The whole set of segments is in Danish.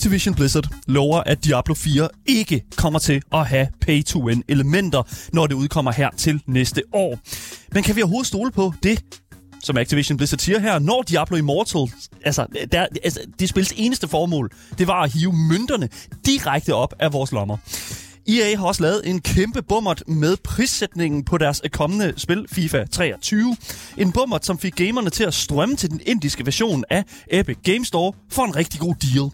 Activision Blizzard lover, at Diablo 4 ikke kommer til at have pay-to-win elementer, når det udkommer her til næste år. Men kan vi overhovedet stole på det? Som Activision Blizzard siger her, når Diablo Immortal, altså, der, altså det spils eneste formål, det var at hive mønterne direkte op af vores lommer. EA har også lavet en kæmpe bummert med prissætningen på deres kommende spil, FIFA 23. En bummert, som fik gamerne til at strømme til den indiske version af Epic Game Store for en rigtig god deal.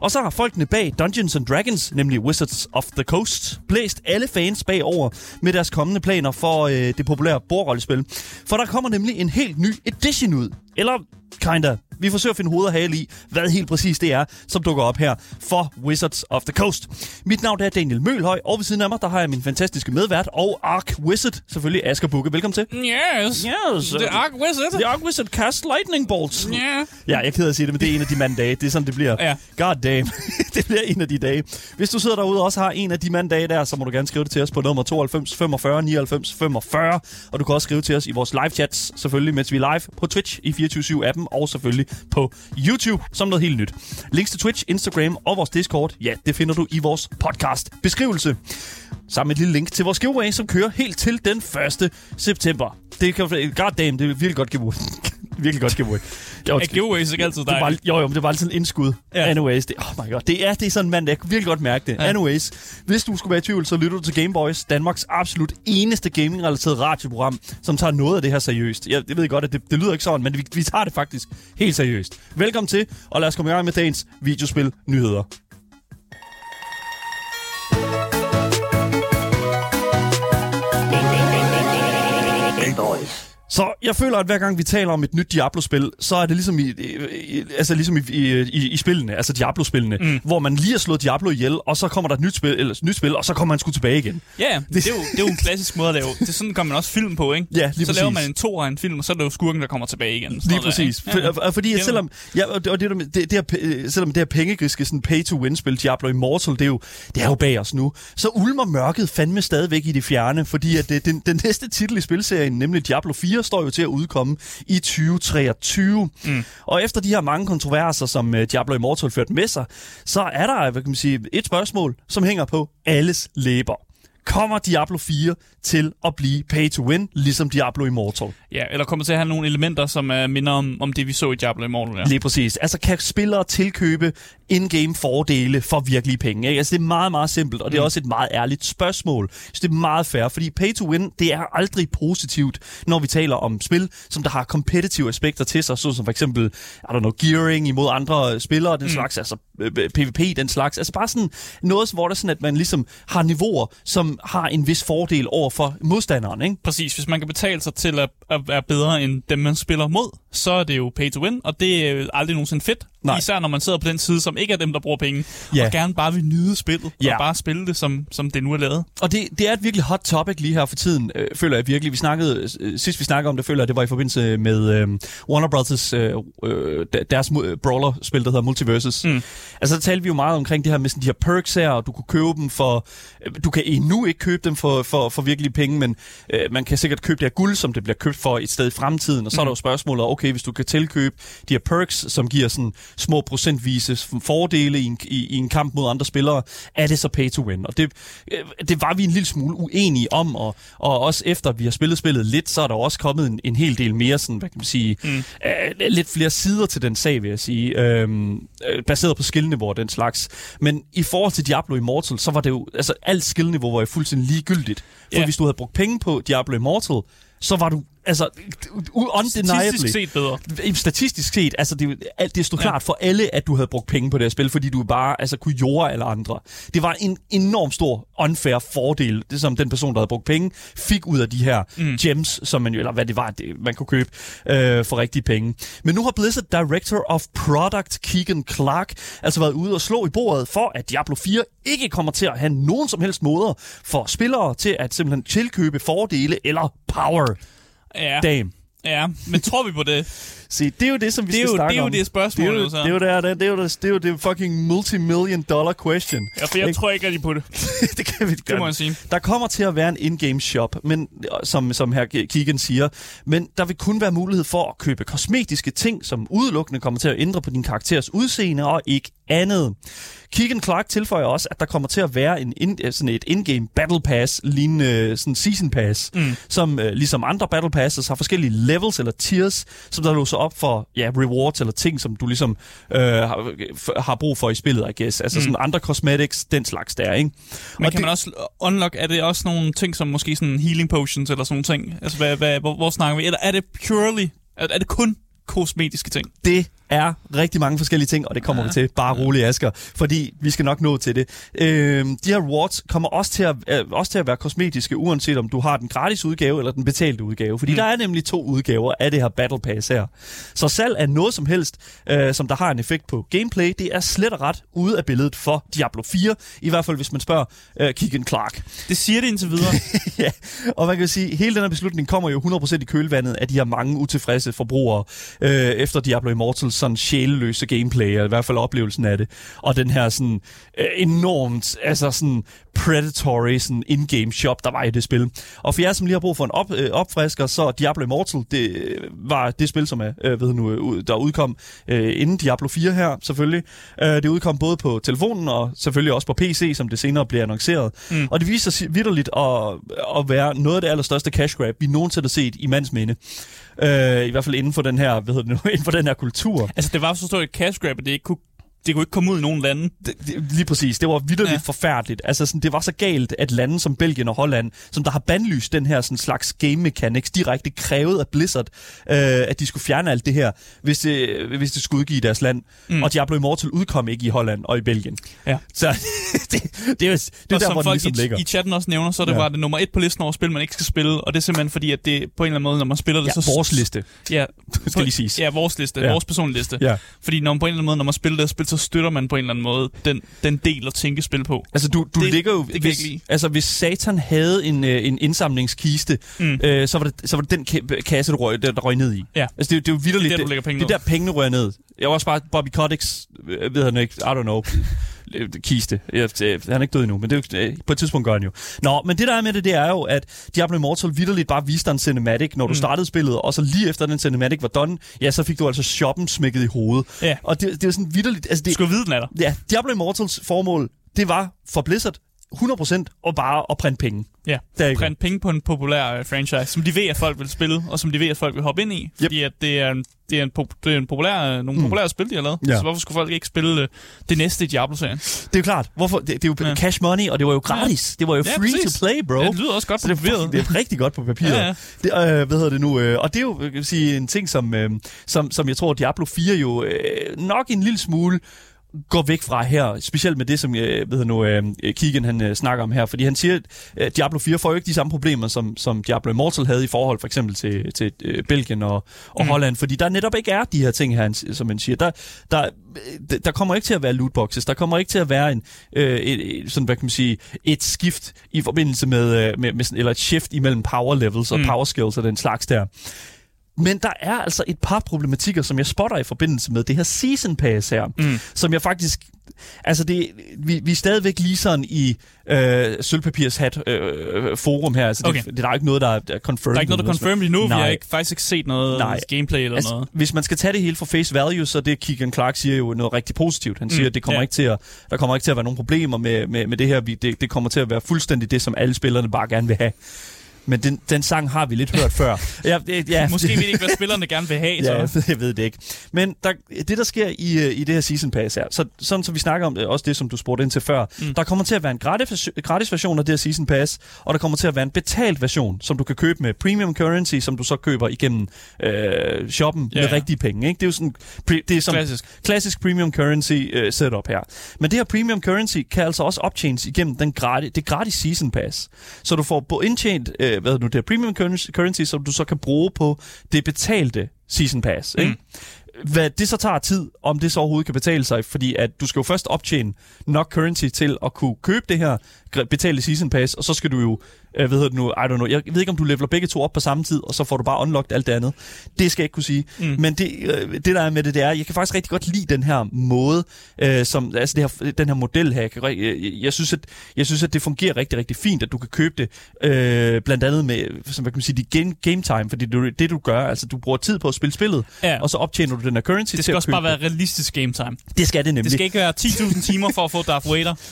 Og så har folkene bag Dungeons and Dragons, nemlig Wizards of the Coast, blæst alle fans bagover med deres kommende planer for øh, det populære bordrollespil. For der kommer nemlig en helt ny edition ud. Eller kinda. Vi forsøger at finde hoved og hale i, hvad helt præcis det er, som dukker op her for Wizards of the Coast. Mit navn er Daniel Mølhøj, og ved siden af mig, der har jeg min fantastiske medvært og Ark Wizard, selvfølgelig Asger Bukke. Velkommen til. Yes. Yes. The Ark Wizard. The Ark Wizard cast lightning bolts. Ja. Ja, jeg er ked af at sige det, men det er en af de manddage. Det er sådan, det bliver. Ja. God damn. det bliver en af de dage. Hvis du sidder derude og også har en af de manddage der, så må du gerne skrive det til os på nummer 92 45 99 45. Og du kan også skrive til os i vores live chats, selvfølgelig, mens vi er live på Twitch i appen og selvfølgelig på YouTube, som noget helt nyt. Links til Twitch, Instagram og vores Discord, ja, det finder du i vores podcast-beskrivelse. Sammen med et lille link til vores giveaway, som kører helt til den 1. september. Det kan god damn, det er virkelig godt giveaway. virkelig godt giveaway. Jeg, Er giveaways ikke altid det var, dejligt? jo, jo, men det var altid en indskud. Ja. Ja. Anyways, det, oh my god, det er, det er sådan en mand, jeg kan virkelig godt mærke det. Ja. Ja. Anyways, hvis du skulle være i tvivl, så lytter du til Gameboys, Danmarks absolut eneste gaming-relateret radioprogram, som tager noget af det her seriøst. Jeg, jeg ved godt, at det, det lyder ikke sådan, men vi, vi tager det faktisk helt seriøst. Velkommen til, og lad os komme i gang med dagens videospil nyheder. Så jeg føler, at hver gang vi taler om et nyt Diablo-spil, så er det ligesom i, i, altså ligesom i, i, i, i spillene, altså Diablo-spillene, mm. hvor man lige har slået Diablo ihjel, og så kommer der et nyt spil, eller et nyt spil og så kommer man sgu tilbage igen. Ja, det, det, er jo, det er jo en klassisk måde at lave. Det er sådan, gør man også film på, ikke? Ja, lige så laver præcis. man en to af en film, og så er det jo skurken, der kommer tilbage igen. Lige præcis. Der, For. Fordi selvom, ja, og det, og det, det, det her, p- selvom det her pengegriske sådan pay-to-win-spil, Diablo Immortal, det er, jo, det er jo bag os nu, så ulmer mørket fandme stadigvæk i det fjerne, fordi at det, den, den næste titel i spilserien, nemlig Diablo 4, står jo til at udkomme i 2023. Mm. Og efter de her mange kontroverser, som uh, Diablo Immortal førte med sig, så er der hvad kan man sige, et spørgsmål, som hænger på alles læber. Kommer Diablo 4 til at blive pay-to-win, ligesom Diablo Immortal? Ja, eller kommer til at have nogle elementer, som uh, minder om, om det, vi så i Diablo Immortal. Ja. Lige præcis. Altså kan spillere tilkøbe in-game fordele for virkelige penge? Ikke? Altså det er meget, meget simpelt, og det er også et meget ærligt spørgsmål. Så det er meget fair, fordi pay to win, det er aldrig positivt, når vi taler om spil, som der har kompetitive aspekter til sig, såsom for eksempel, I don't know, gearing imod andre spillere, den slags, altså øh, øh, Øh, øh, PvP, den slags. Altså bare sådan noget, hvor der sådan, at man ligesom har niveauer, som har en vis fordel over for modstanderen, ikke? Præcis, hvis man kan betale sig til at, at være bedre end dem, man spiller mod, så er det jo pay to win, og det er aldrig nogensinde fedt. Nej. Især når man sidder på den side, som ikke er dem, der bruger penge, Ja. og gerne bare vil nyde spillet, Ja. og bare spille det, som, som det nu er lavet. Og det, det er et virkelig hot topic lige her for tiden, øh, føler jeg virkelig. Vi snakkede, øh, sidst vi snakkede om det, føler jeg, det var i forbindelse med øh, Warner Brothers, øh, øh, der- deres mu- brawler-spil, der hedder Multiverses. Mm. Altså, der talte vi jo meget omkring det her med sådan de her perks her, og du kunne købe dem for... Øh, du kan endnu ikke købe dem for, for, for virkelige penge, men øh, man kan sikkert købe det her guld, som det bliver købt for et sted i fremtiden. Og så mm. er der jo spørgsmålet, okay, hvis du kan tilkøbe de her perks, som giver sådan små procentvise fordele i en, i, i en kamp mod andre spillere, er det så pay to win? Og det, øh, det var vi en lille smule uenige om, og, og også efter vi har spillet spillet lidt, så er der også kommet en, en hel del mere, sådan, hvad kan man sige, mm. øh, lidt flere sider til den sag, vil jeg sige, øhm, øh, baseret på skillniveau og den slags. Men i forhold til Diablo Immortal, så var det jo, altså alt skillniveau var jo fuldstændig ligegyldigt. For Ja. hvis du havde brugt penge på Diablo Immortal, så var du, altså, undeniably Statistisk set bedre. statistisk set, altså det, alt det stod Ja. klart for alle, at du havde brugt penge på det her spil, fordi du bare altså, kunne jorde alle andre. Det var en enorm stor unfair fordel, det som den person, der havde brugt penge, fik ud af de her mm. gems, som man jo, eller hvad det var, det, man kunne købe øh, for rigtige penge. Men nu har Blizzard Director of Product Keegan Clark altså været ude og slå i bordet for, at Diablo 4 ikke kommer til at have nogen som helst måder for spillere til at simpelthen tilkøbe fordele eller power. Ja, Damn. ja, men tror vi på det? Se, det er jo det, som vi Det er skal jo- snakke det er jo om. det spørgsmål, Det er jo, jo så. det er jo, der, det er jo, det er jo det fucking multi-million dollar question. Ja, for jeg Ikke? tror ikke rigtig på det. det kan vi Det må jeg sige. Der kommer til at være en in-game shop, men, som, som her Keegan siger, men der vil kun være mulighed for at købe kosmetiske ting, som udelukkende kommer til at ændre på din karakteres udseende og ikke andet. Keegan Clark tilføjer også, at der kommer til at være en in, sådan et in-game battle pass, lignende sådan season pass, mm. som øh, ligesom andre battle passes har forskellige levels eller tiers, som der låser op for ja, rewards eller ting, som du ligesom øh, har, har brug for i spillet, I guess. Altså mm. sådan andre cosmetics, den slags der, ikke? Men Og kan man også unlock, er det også nogle ting som måske sådan healing potions eller sådan nogle ting? Altså, hvad, hvad, hvor, hvor snakker vi? Eller er det purely, er, er det kun kosmetiske ting? Det er rigtig mange forskellige ting, og det kommer ja. vi til. Bare rolig, Asger, fordi vi skal nok nå til det. Øh, de her rewards kommer også til, at, øh, også til at være kosmetiske, uanset om du har den gratis udgave eller den betalte udgave. Fordi mm. der er nemlig to udgaver af det her Battle Pass her. Så salg af noget som helst, øh, som der har en effekt på gameplay, det er slet og ret ude af billedet for Diablo 4. I hvert fald, hvis man spørger øh, Keegan Clark. Det siger det indtil videre. ja, og man kan sige, hele den her beslutning kommer jo 100% i kølvandet af de her mange utilfredse forbrugere øh, efter Diablo Immortals sådan sjæleløse gameplay, eller i hvert fald oplevelsen af det, og den her sådan øh, enormt, altså sådan predatory sådan in-game shop, der var i det spil. Og for jer, som lige har brug for en op, øh, opfrisker, så Diablo Immortal, det øh, var det spil, som er, øh, ved nu, øh, der udkom øh, inden Diablo 4 her, selvfølgelig. Øh, det udkom både på telefonen og selvfølgelig også på PC, som det senere bliver annonceret. Mm. Og det viser sig vidderligt at, at være noget af det allerstørste cash grab, vi nogensinde har set i mands minde. Øh, I hvert fald inden for den her, hvad hedder det nu, inden for den her kultur. Altså, det var så stort et cash grab, at det ikke kunne det kunne ikke komme ud i nogen lande. Det, det, lige præcis. Det var vidderligt ja. forfærdeligt. Altså, sådan, det var så galt, at lande som Belgien og Holland, som der har bandlyst den her sådan, slags game mechanics, direkte krævet af Blizzard, øh, at de skulle fjerne alt det her, hvis det, hvis det skulle udgive i deres land. Mm. Og Diablo Immortal udkom ikke i Holland og i Belgien. Ja. Så det, det, er jo det er og der, hvor den folk ligesom i, ligger. i chatten også nævner, så er det Ja. bare det nummer et på listen over spil, man ikke skal spille, og det er simpelthen fordi, at det på en eller anden måde, når man spiller det, Ja, så... vores liste, Ja, skal lige siges. Ja, vores liste, Ja. vores personlige liste. Ja. Fordi når man på en eller anden måde, når man spiller det spil, så støtter man på en eller anden måde den, den del at tænke spil på. Altså, du, du Det- ligger jo... det hvis, altså, hvis Satan havde en, øh, en indsamlingskiste, mm. øh, så, var det, så var det den ka- kasse, du røg, der, der røg ned i. Ja. Altså, det, er jo- det er jo vidderligt. Det er der, du lægger penge Det er der, pengene rører ned. Jeg var også bare Bobby Kotick's, øh, ved han ikke, I don't know, kiste. Jeg, øh, han er ikke død endnu, men det er jo, øh, på et tidspunkt gør han jo. Nå, men det der er med det, det er jo, at Diablo Immortal vidderligt bare viste dig en cinematic, når du mm. startede spillet, og så lige efter den cinematic var done, ja, så fik du altså shoppen smækket i hovedet. Ja. Og det, det er sådan vidderligt, altså Du det, skal vide, den er der. ja, Diablo Immortals formål, det var for Blizzard 100% og bare at printe penge. Ja, Der er ikke- print penge på en populær uh, franchise, som de ved, at folk vil spille, og som de ved, at folk vil hoppe ind i. Fordi at det er en, det er en, pop, det er en populær, uh, nogle mm. populære spil, de har lavet. Ja. Så hvorfor skulle folk ikke spille uh, det næste i Diablo-serien? Det er jo klart. Hvorfor? Det, det er jo ja. Ja. cash money, og det var jo gratis. Det var jo Ja, free præcis. to play, bro. Ja, det lyder også godt Så på det, er, papiret. det er rigtig godt på papiret. Ja, ja. Det, øh, hvad hedder det nu? Øh, og det er jo jeg kan sige, en ting, som, øh, som, som jeg tror, Diablo 4 jo øh, nok en lille smule går væk fra her, specielt med det, som øh, ved jeg nu, øh, Keegan han øh, snakker om her, fordi han siger, at øh, Diablo 4 får jo ikke de samme problemer, som, som Diablo Immortal havde i forhold for eksempel til, til øh, Belgien og, og mm. Holland, fordi der netop ikke er de her ting her, han- som man siger. Der, der, der kommer ikke til at være lootboxes, der kommer ikke til at være en, øh, et, et, sådan, hvad kan man sige, et skift i forbindelse med, øh, med, med sådan, eller et shift imellem power levels og Mm. power skills og den slags der. Men der er altså et par problematikker, som jeg spotter i forbindelse med det her Season Pass her, Mm. som jeg faktisk... Altså, det, vi, vi er stadigvæk lige sådan i øh, sølvpapirs hat øh, forum her. Altså, Okay. det, det, der er ikke noget, der er, er confirmed. Der er ikke noget, der er confirmed endnu. Vi Nej. har ikke, faktisk ikke set noget Nej. gameplay eller Altså, noget. hvis man skal tage det hele for face value, så det Keegan Clark siger jo noget rigtig positivt. Han siger, Mm, at det kommer ja. ikke til at, der kommer ikke til at være nogen problemer med, med, med det her. Vi, det, det kommer til at være fuldstændig det, som alle spillerne bare gerne vil have. Men den, den sang har vi lidt hørt før. Ja, det, ja, Måske ved ikke, hvad spillerne gerne vil have. Ja, Så. jeg ved det ikke. Men der, det, der sker i, øh, i det her Season Pass her, så, sådan som vi snakker om det, også det, som du spurgte ind til før, mm. der kommer til at være en gratis, gratis version af det her Season Pass, og der kommer til at være en betalt version, som du kan købe med premium currency, som du så køber igennem øh, shoppen Ja, med ja. rigtige penge. Ikke? Det er jo sådan, pre, det er sådan Klassisk. klassisk premium currency øh, setup her. Men det her premium currency kan altså også optjenes igennem den gratis, det gratis season pass. Så du får indtjent øh, hvad er det nu, det her premium currency, som du så kan bruge på det betalte season pass. Ikke? Hvad det så tager tid, om det så overhovedet kan betale sig, fordi at du skal jo først optjene nok currency til at kunne købe det her betale season pass, og så skal du jo, øh, hvad hedder det nu, I don't know, jeg ved ikke, om du leveler begge to op på samme tid, og så får du bare unlocked alt det andet. Det skal jeg ikke kunne sige. Mm. Men det, øh, det, der er med det, det er, jeg kan faktisk rigtig godt lide den her måde, øh, som, altså det her, den her model her. Jeg, kan, jeg, jeg, synes, at, jeg synes, at det fungerer rigtig, rigtig fint, at du kan købe det, øh, blandt andet med, som hvad kan man sige, de game, game time, fordi det, det du gør, altså du bruger tid på at spille spillet, Ja. og så optjener du den her currency Det skal også bare være realistisk game time. det. Det skal det nemlig. Det skal ikke være 10.000 timer for at få Darth Vader.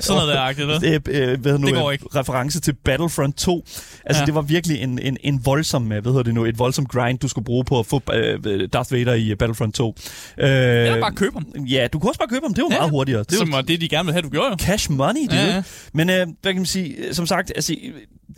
Sådan noget der agtigt, det, øh, hvad nu, Det går øh, ikke. reference til Battlefront 2. Altså, ja. Det var virkelig en, en, en voldsom, øh, hvad hedder det nu, et voldsom grind, du skulle bruge på at få øh, Darth Vader i øh, Battlefront 2. Øh, Eller bare købe dem. Ja, du kunne også bare købe dem. Det var Ja, meget hurtigere. Det var Som var det, de gerne ville have, du gjorde jo. cash money, det Ja. Men øh, hvad kan man sige, øh, som sagt, altså,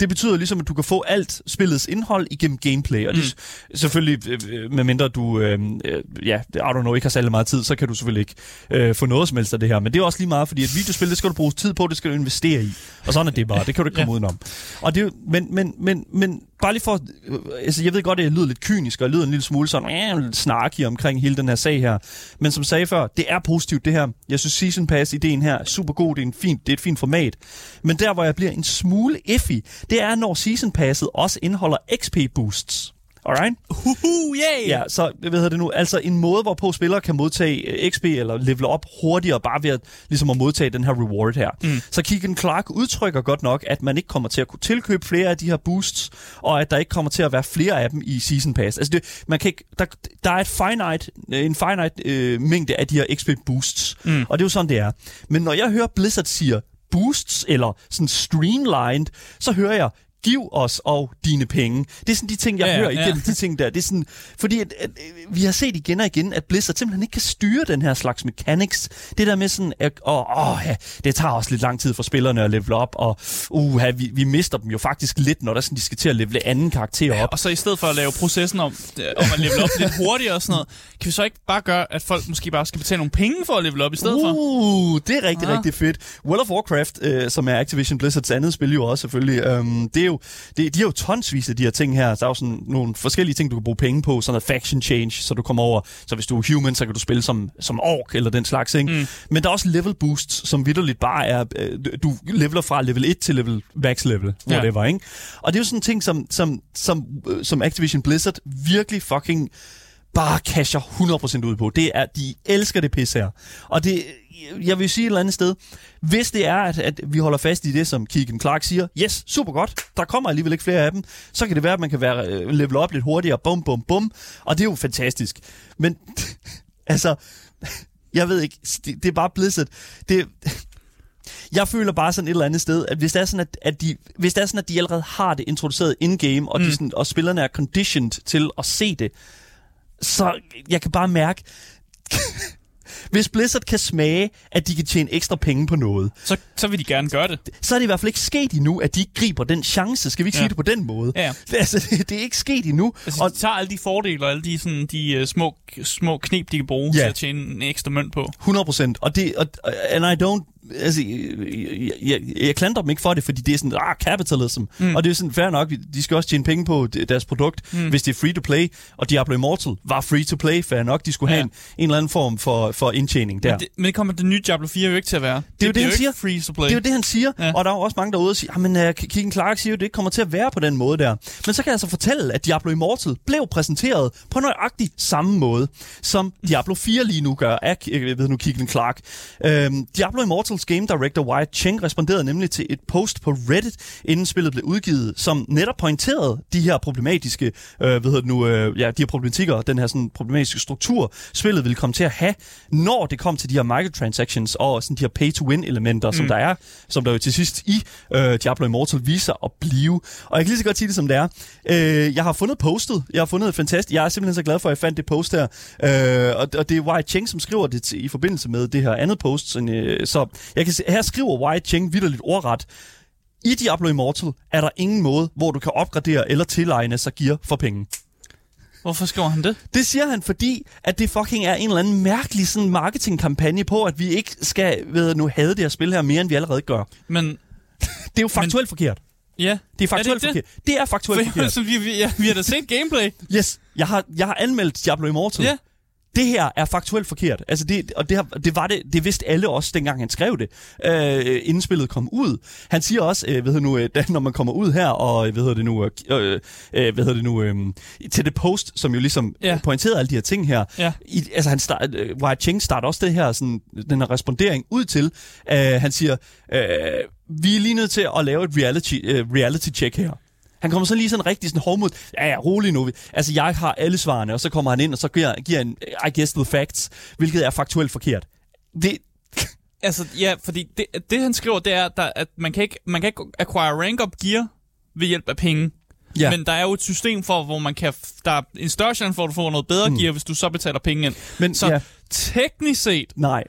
det betyder ligesom, at du kan få alt spillets indhold igennem gameplay, og det mm. selvfølgelig, øh, medmindre du, øh, øh, ja, I don't know, ikke har særlig meget tid, så kan du selvfølgelig ikke øh, få noget som helst af det her, men det er også lige meget, fordi et videospil, det skal du bruge tid på, det skal du investere i, og sådan er det bare, det kan du ikke komme Ja. udenom. Og det, men, men, men, men bare lige for, øh, altså jeg ved godt, at jeg lyder lidt kynisk, og jeg lyder en lille smule sådan, øh, snarky omkring hele den her sag her, men som sagde før, det er positivt det her. Jeg synes Season Pass-ideen her er super god, det er, en fint, det er et fint format. Men der, hvor jeg bliver en smule effig, det er, når Season Passet også indeholder XP-boosts. Alright? Huhu, yay! Ja, så hvad hedder det nu? Altså en måde, hvorpå spillere kan modtage øh, XP eller level op hurtigere, bare ved at, ligesom at modtage den her reward her. Mm. Så Keegan Clark udtrykker godt nok, at man ikke kommer til at kunne tilkøbe flere af de her boosts, og at der ikke kommer til at være flere af dem i Season Pass. Altså det, man kan ikke, der, der er et finite, en finite øh, mængde af de her XP boosts, mm. og det er jo sådan, det er. Men når jeg hører Blizzard siger boosts, eller sådan streamlined, så hører jeg, giv os og dine penge. Det er sådan de ting, jeg Ja, ja, ja, hører ja. igennem de ting der. Det er sådan, fordi at, at, øh, vi har set igen og igen, at Blizzard simpelthen ikke kan styre den her slags mechanics. Det der med sådan, at åh, åh, ja, det tager også lidt lang tid for spillerne at level op, og uh, vi, vi mister dem jo faktisk lidt, når der sådan, de skal til at levele anden karakter op. Og så i stedet for at lave processen om, øh, om at level op lidt hurtigere og sådan noget, kan vi så ikke bare gøre, at folk måske bare skal betale nogle penge for at level op i stedet for? Uh, det er rigtig, Ah. rigtig fedt. World of Warcraft, øh, som er Activision Blizzards andet spil jo også selvfølgelig, øhm, det er jo, det, de har jo tonsvis af de her ting her. Der er jo sådan nogle forskellige ting, du kan bruge penge på. Sådan noget faction change, så du kommer over. Så hvis du er human, så kan du spille som, som ork eller den slags ting. Mm. Men der er også level boosts, som vidderligt bare er, øh, du leveler fra level 1 til level max level, Ja. whatever, ikke? Og det er jo sådan en ting, som, som, som, øh, som Activision Blizzard virkelig fucking bare casher 100% ud på. Det er, de elsker det pis her. Og det, jeg vil sige et eller andet sted, hvis det er, at, at vi holder fast i det, som Keegan Clark siger, yes, super godt, der kommer alligevel ikke flere af dem, så kan det være, at man kan være øh, level op lidt hurtigere, bum, bum, bum, og det er jo fantastisk. Men, altså, jeg ved ikke, det, det er bare Blizzard. Det, jeg føler bare sådan et eller andet sted, at hvis det er sådan, at, at, de, hvis det er sådan, at de allerede har det introduceret in-game, og, mm. de sådan, og spillerne er conditioned til at se det, så jeg kan bare mærke, hvis Blizzard kan smage, at de kan tjene ekstra penge på noget, Så, så vil de gerne gøre det. så er det i hvert fald ikke sket endnu, at de ikke griber den chance. Skal vi ikke ja. Sige det på den måde? Ja. Altså, det, det er ikke sket endnu. Altså, og de tager alle de fordele og alle de, sådan, de uh, små, små knep, de kan bruge Ja. til at tjene en ekstra mønt på. 100 procent. Og det, og, and I don't, altså, jeg, jeg, jeg klandrer dem ikke for det, fordi det er sådan, ah, capitalism. Mm. Og det er sådan, fair nok, de skal også tjene penge på deres produkt, mm. hvis det er free to play. Og Diablo Immortal var free to play, fair nok. De skulle Ja. have en, en eller anden form for, for indtjening der. Men det, men det kommer det nye Diablo 4 jo ikke til at være. Det, er jo det, han siger. free to play. Det er jo det, han siger, ja. Og der er jo også mange derude, der siger, men uh, Keegan Clark siger jo, det ikke kommer til at være på den måde der. Men så kan jeg altså fortælle, at Diablo Immortal blev præsenteret på nøjagtig samme måde, som Diablo 4 lige nu gør af øh, jeg ved nu, Keegan Clark. Øhm, Diablo Immortals Game Director Wyatt Cheng responderede nemlig til et post på Reddit, inden spillet blev udgivet, som netop pointerede de her problematiske, øh, hvad hedder det nu, øh, ja, de her problematikker, den her sådan problematiske struktur, spillet ville komme til at have, når det kom til de her microtransactions og sådan de her pay-to-win-elementer, mm. som der er, som der jo til sidst i øh, Diablo Immortal viser at blive. Og jeg kan lige så godt sige det, som det er. Øh, jeg har fundet postet. Jeg har fundet et fantastisk. Jeg er simpelthen så glad for, at jeg fandt det post her. Øh, og, og det er Wyatt Cheng, som skriver det til, i forbindelse med det her andet post. Så, øh, så jeg kan se, her skriver Wyatt Cheng vidderligt ordret. I Diablo Immortal er der ingen måde, hvor du kan opgradere eller tilegne sig gear for penge. Hvorfor skriver han det? Det siger han, fordi at det fucking er en eller anden mærkelig sådan marketingkampagne på, at vi ikke skal ved nu have det her spil her mere, end vi allerede gør. Men Det er jo faktuelt Men... forkert. ja, Det er faktuelt ikke forkert. Det er faktuelt For, forkert. så vi, vi, ja, vi har da set gameplay. Yes, jeg har, jeg har anmeldt Diablo Immortal. Ja. Det her er faktuelt forkert. Altså det, og det, har, det var det, det vidste alle også, dengang han skrev det, øh, inden spillet kom ud. Han siger også, øh, hvad hedder nu, øh, da, når man kommer ud her, og øh, hvad hedder det nu, øh, øh, hvad hedder det nu, øh, til det post, som jo ligesom Ja. pointerede alle de her ting her. Ja. I, altså han start, øh, Wyatt Cheng starter også det her, sådan, den her respondering ud til, øh, han siger, øh, vi er lige nødt til at lave et reality, øh, reality check her. Han kommer så lige sådan rigtig sådan hårdmod. Ja, ja, rolig nu. Altså, jeg har alle svarene, og så kommer han ind, og så giver, giver en, I guess the facts, hvilket er faktuelt forkert. Det, Altså, ja, fordi det, det han skriver, det er, der, at man kan, ikke, man kan ikke acquire rank-up gear ved hjælp af penge. Ja. Men der er jo et system for, hvor man kan... Der er en større chance for, at du får noget bedre mm. gear, hvis du så betaler penge ind. Men, så ja. teknisk set, nej.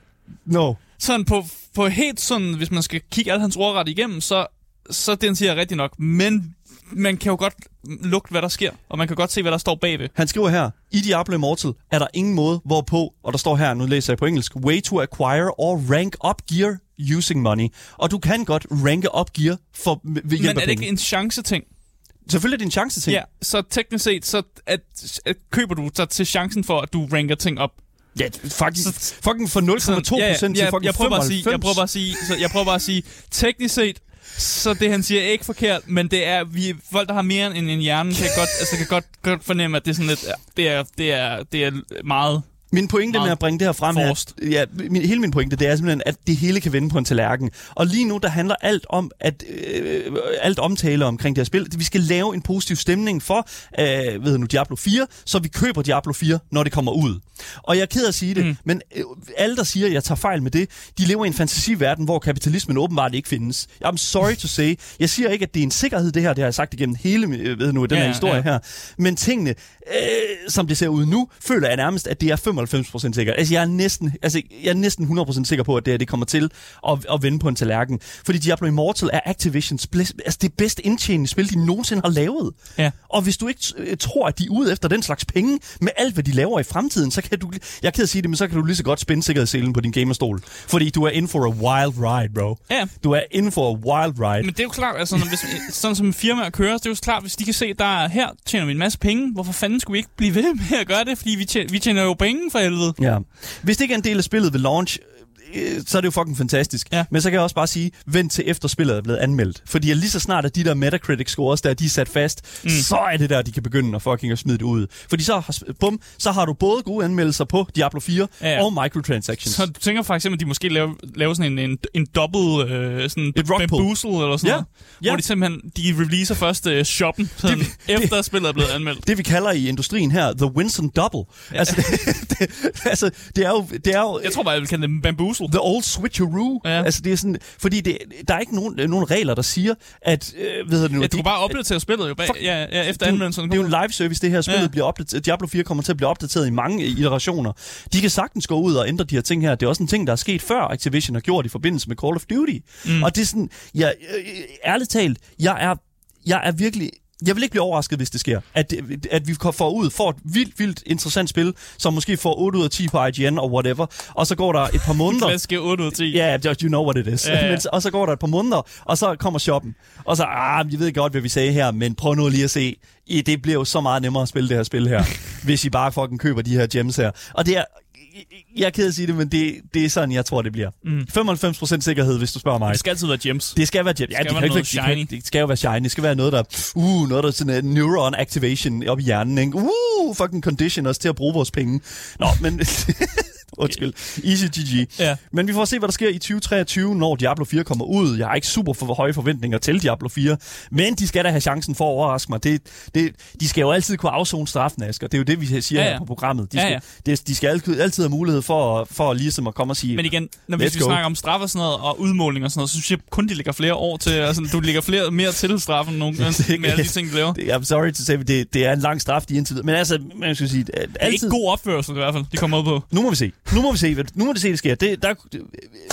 No. sådan på, på helt sådan, hvis man skal kigge alle hans ordret igennem, så, så den siger rigtig nok. Men man kan jo godt lugte, hvad der sker, og man kan godt se, hvad der står bagved. Han skriver her, i Diablo Immortal er der ingen måde, hvorpå, og der står her, nu læser jeg på engelsk, way to acquire or rank up gear using money. Og du kan godt ranke up gear for, ved hjælp Men er det ikke en chance-ting? Selvfølgelig er det en chance til. Ja, så teknisk set, så at, at køber du så til chancen for, at du ranker ting op. ja faktisk, fucking fra 0,2% ja, ja, til ja, fucking jeg prøver bare at 95. sige, jeg prøver bare at sige, så jeg prøver bare at sige, teknisk set, så det han siger er ikke forkert, men det er vi folk der har mere end en hjerne kan godt altså kan godt, godt fornemme at det er sådan lidt ja, det er det er det er meget min pointe med at bringe det her frem er, forced. at- ja, min, hele min pointe, det er simpelthen, at det hele kan vende på en tallerken. Og lige nu, der handler alt om, at øh, alt omtale omkring det her spil, vi skal lave en positiv stemning for, øh, ved nu, Diablo 4, så vi køber Diablo 4, når det kommer ud. Og jeg er ked af at sige det, mm. men øh, alle, der siger, at jeg tager fejl med det, de lever i en fantasiverden, hvor kapitalismen åbenbart ikke findes. I'm sorry to say. Jeg siger ikke, at det er en sikkerhed, det her, det har jeg sagt igennem hele øh, ved nu, den Ja, her historie ja. her. Men tingene, øh, som det ser ud nu, føler jeg nærmest, at det er 95% sikkert. Altså, jeg er næsten, altså, jeg er næsten 100% sikker på, at det, her, det kommer til at, at vende på en tallerken. Fordi Diablo Immortal er Activisions blæs, altså det bedst indtjenende spil, de nogensinde har lavet. Ja. Og hvis du ikke øh, tror, at de er ude efter den slags penge med alt, hvad de laver i fremtiden, så kan du, jeg at sige det, men så kan du lige så godt spænde sikkerhedsselen på din gamerstol. Fordi du er in for a wild ride, bro. Ja. Du er in for a wild ride. Men det er jo klart, altså, når, hvis, sådan som firmaer kører, det er jo klart, hvis de kan se, der er, her tjener vi en masse penge, hvorfor fanden skulle vi ikke blive ved med at gøre det? Fordi vi tjener, vi tjener jo penge for helvede. Ja. Hvis det ikke er en del af spillet ved launch, så er det jo fucking fantastisk. Ja. Men så kan jeg også bare sige, vent til efter spillet er blevet anmeldt. Fordi lige så snart at de der Metacritic scores, der de er sat fast, mm. så er det der, de kan begynde at fucking at smide det ud. Fordi så bum, så har du både gode anmeldelser på Diablo 4 Ja, og microtransactions. Så du tænker for eksempel, at de måske laver, laver sådan en, en, en double øh, sådan Et bamboozle eller sådan Ja, noget. ja. Hvor de simpelthen de releaser først øh, shoppen, sådan, Det- efter at spillet er blevet anmeldt. det vi kalder i industrien her, the Winston Double. Ja. Altså, det, det, altså, det er jo, det er jo Jeg tror bare, jeg vil kalde det en bamboozle. The old switcheroo. Ja. Altså, det er sådan, fordi det, der er ikke nogen, nogen regler, der siger, at... Øh, ved du nu, Ja, du kan bare opdatere spillet jo bag, Fuck. ja, ja, efter det, er anmeldelsen. det er jo en live service, det her spillet Ja. ja. bliver opdateret. Diablo 4 kommer til at blive opdateret i mange iterationer. De kan sagtens gå ud og ændre de her ting her. Det er også en ting, der er sket før Activision har gjort i forbindelse med Call of Duty. Mm. Og det er sådan, jeg, øh, ærligt talt, jeg er, jeg er virkelig... Jeg vil ikke blive overrasket, hvis det sker. At, at vi får ud, får et vildt, vildt interessant spil, som måske får 8 ud af 10 på IGN og whatever, og så går der et par måneder... Klassiske 8 ud af 10. Ja, yeah, just you know what it is. Ja, ja. Men, og så går der et par måneder, og så kommer shoppen. Og så, ah, jeg ved godt, hvad vi sagde her, men prøv nu lige at se. I, det bliver jo så meget nemmere at spille det her spil her, hvis I bare fucking køber de her gems her. Og det er, jeg er ked af at sige det, men det, det er sådan, jeg tror, det bliver. Mm. 95% sikkerhed, hvis du spørger mig. Det skal altid være gems. Det skal være gems. Ja, skal det, være kan ikke, noget det, shiny. det skal jo være shiny. Det skal være noget, der... Uh, noget, der er sådan en neuron activation op i hjernen, ikke? Uh, fucking condition os til at bruge vores penge. Nå, men... Undskyld. Easy GG. Ja. Men vi får se, hvad der sker i 2023, når Diablo 4 kommer ud. Jeg har ikke super for høje forventninger til Diablo 4, men de skal da have chancen for at overraske mig. Det, det, de skal jo altid kunne afzone straffen, Asger. Det er jo det, vi siger Ja, ja, ja. her på programmet. De Ja, skal, ja. Det, de skal altid, altid have mulighed for, for ligesom at komme og sige... Men igen, når vi go. snakke om straf og sådan noget, og udmåling og sådan noget, så synes jeg kun, de lægger flere år til, altså, du lægger flere, mere til straffen nogen, Det- med alle de ting, de laver. I'm sorry to say, det, det er en lang straf, de indtil. Men altså, man skal sige, at Det er altid... ikke god opførsel i hvert fald, de kommer ud på. Nu må vi se. Nu må vi se. hvad- Nu må det se, det sker. Det, der, det,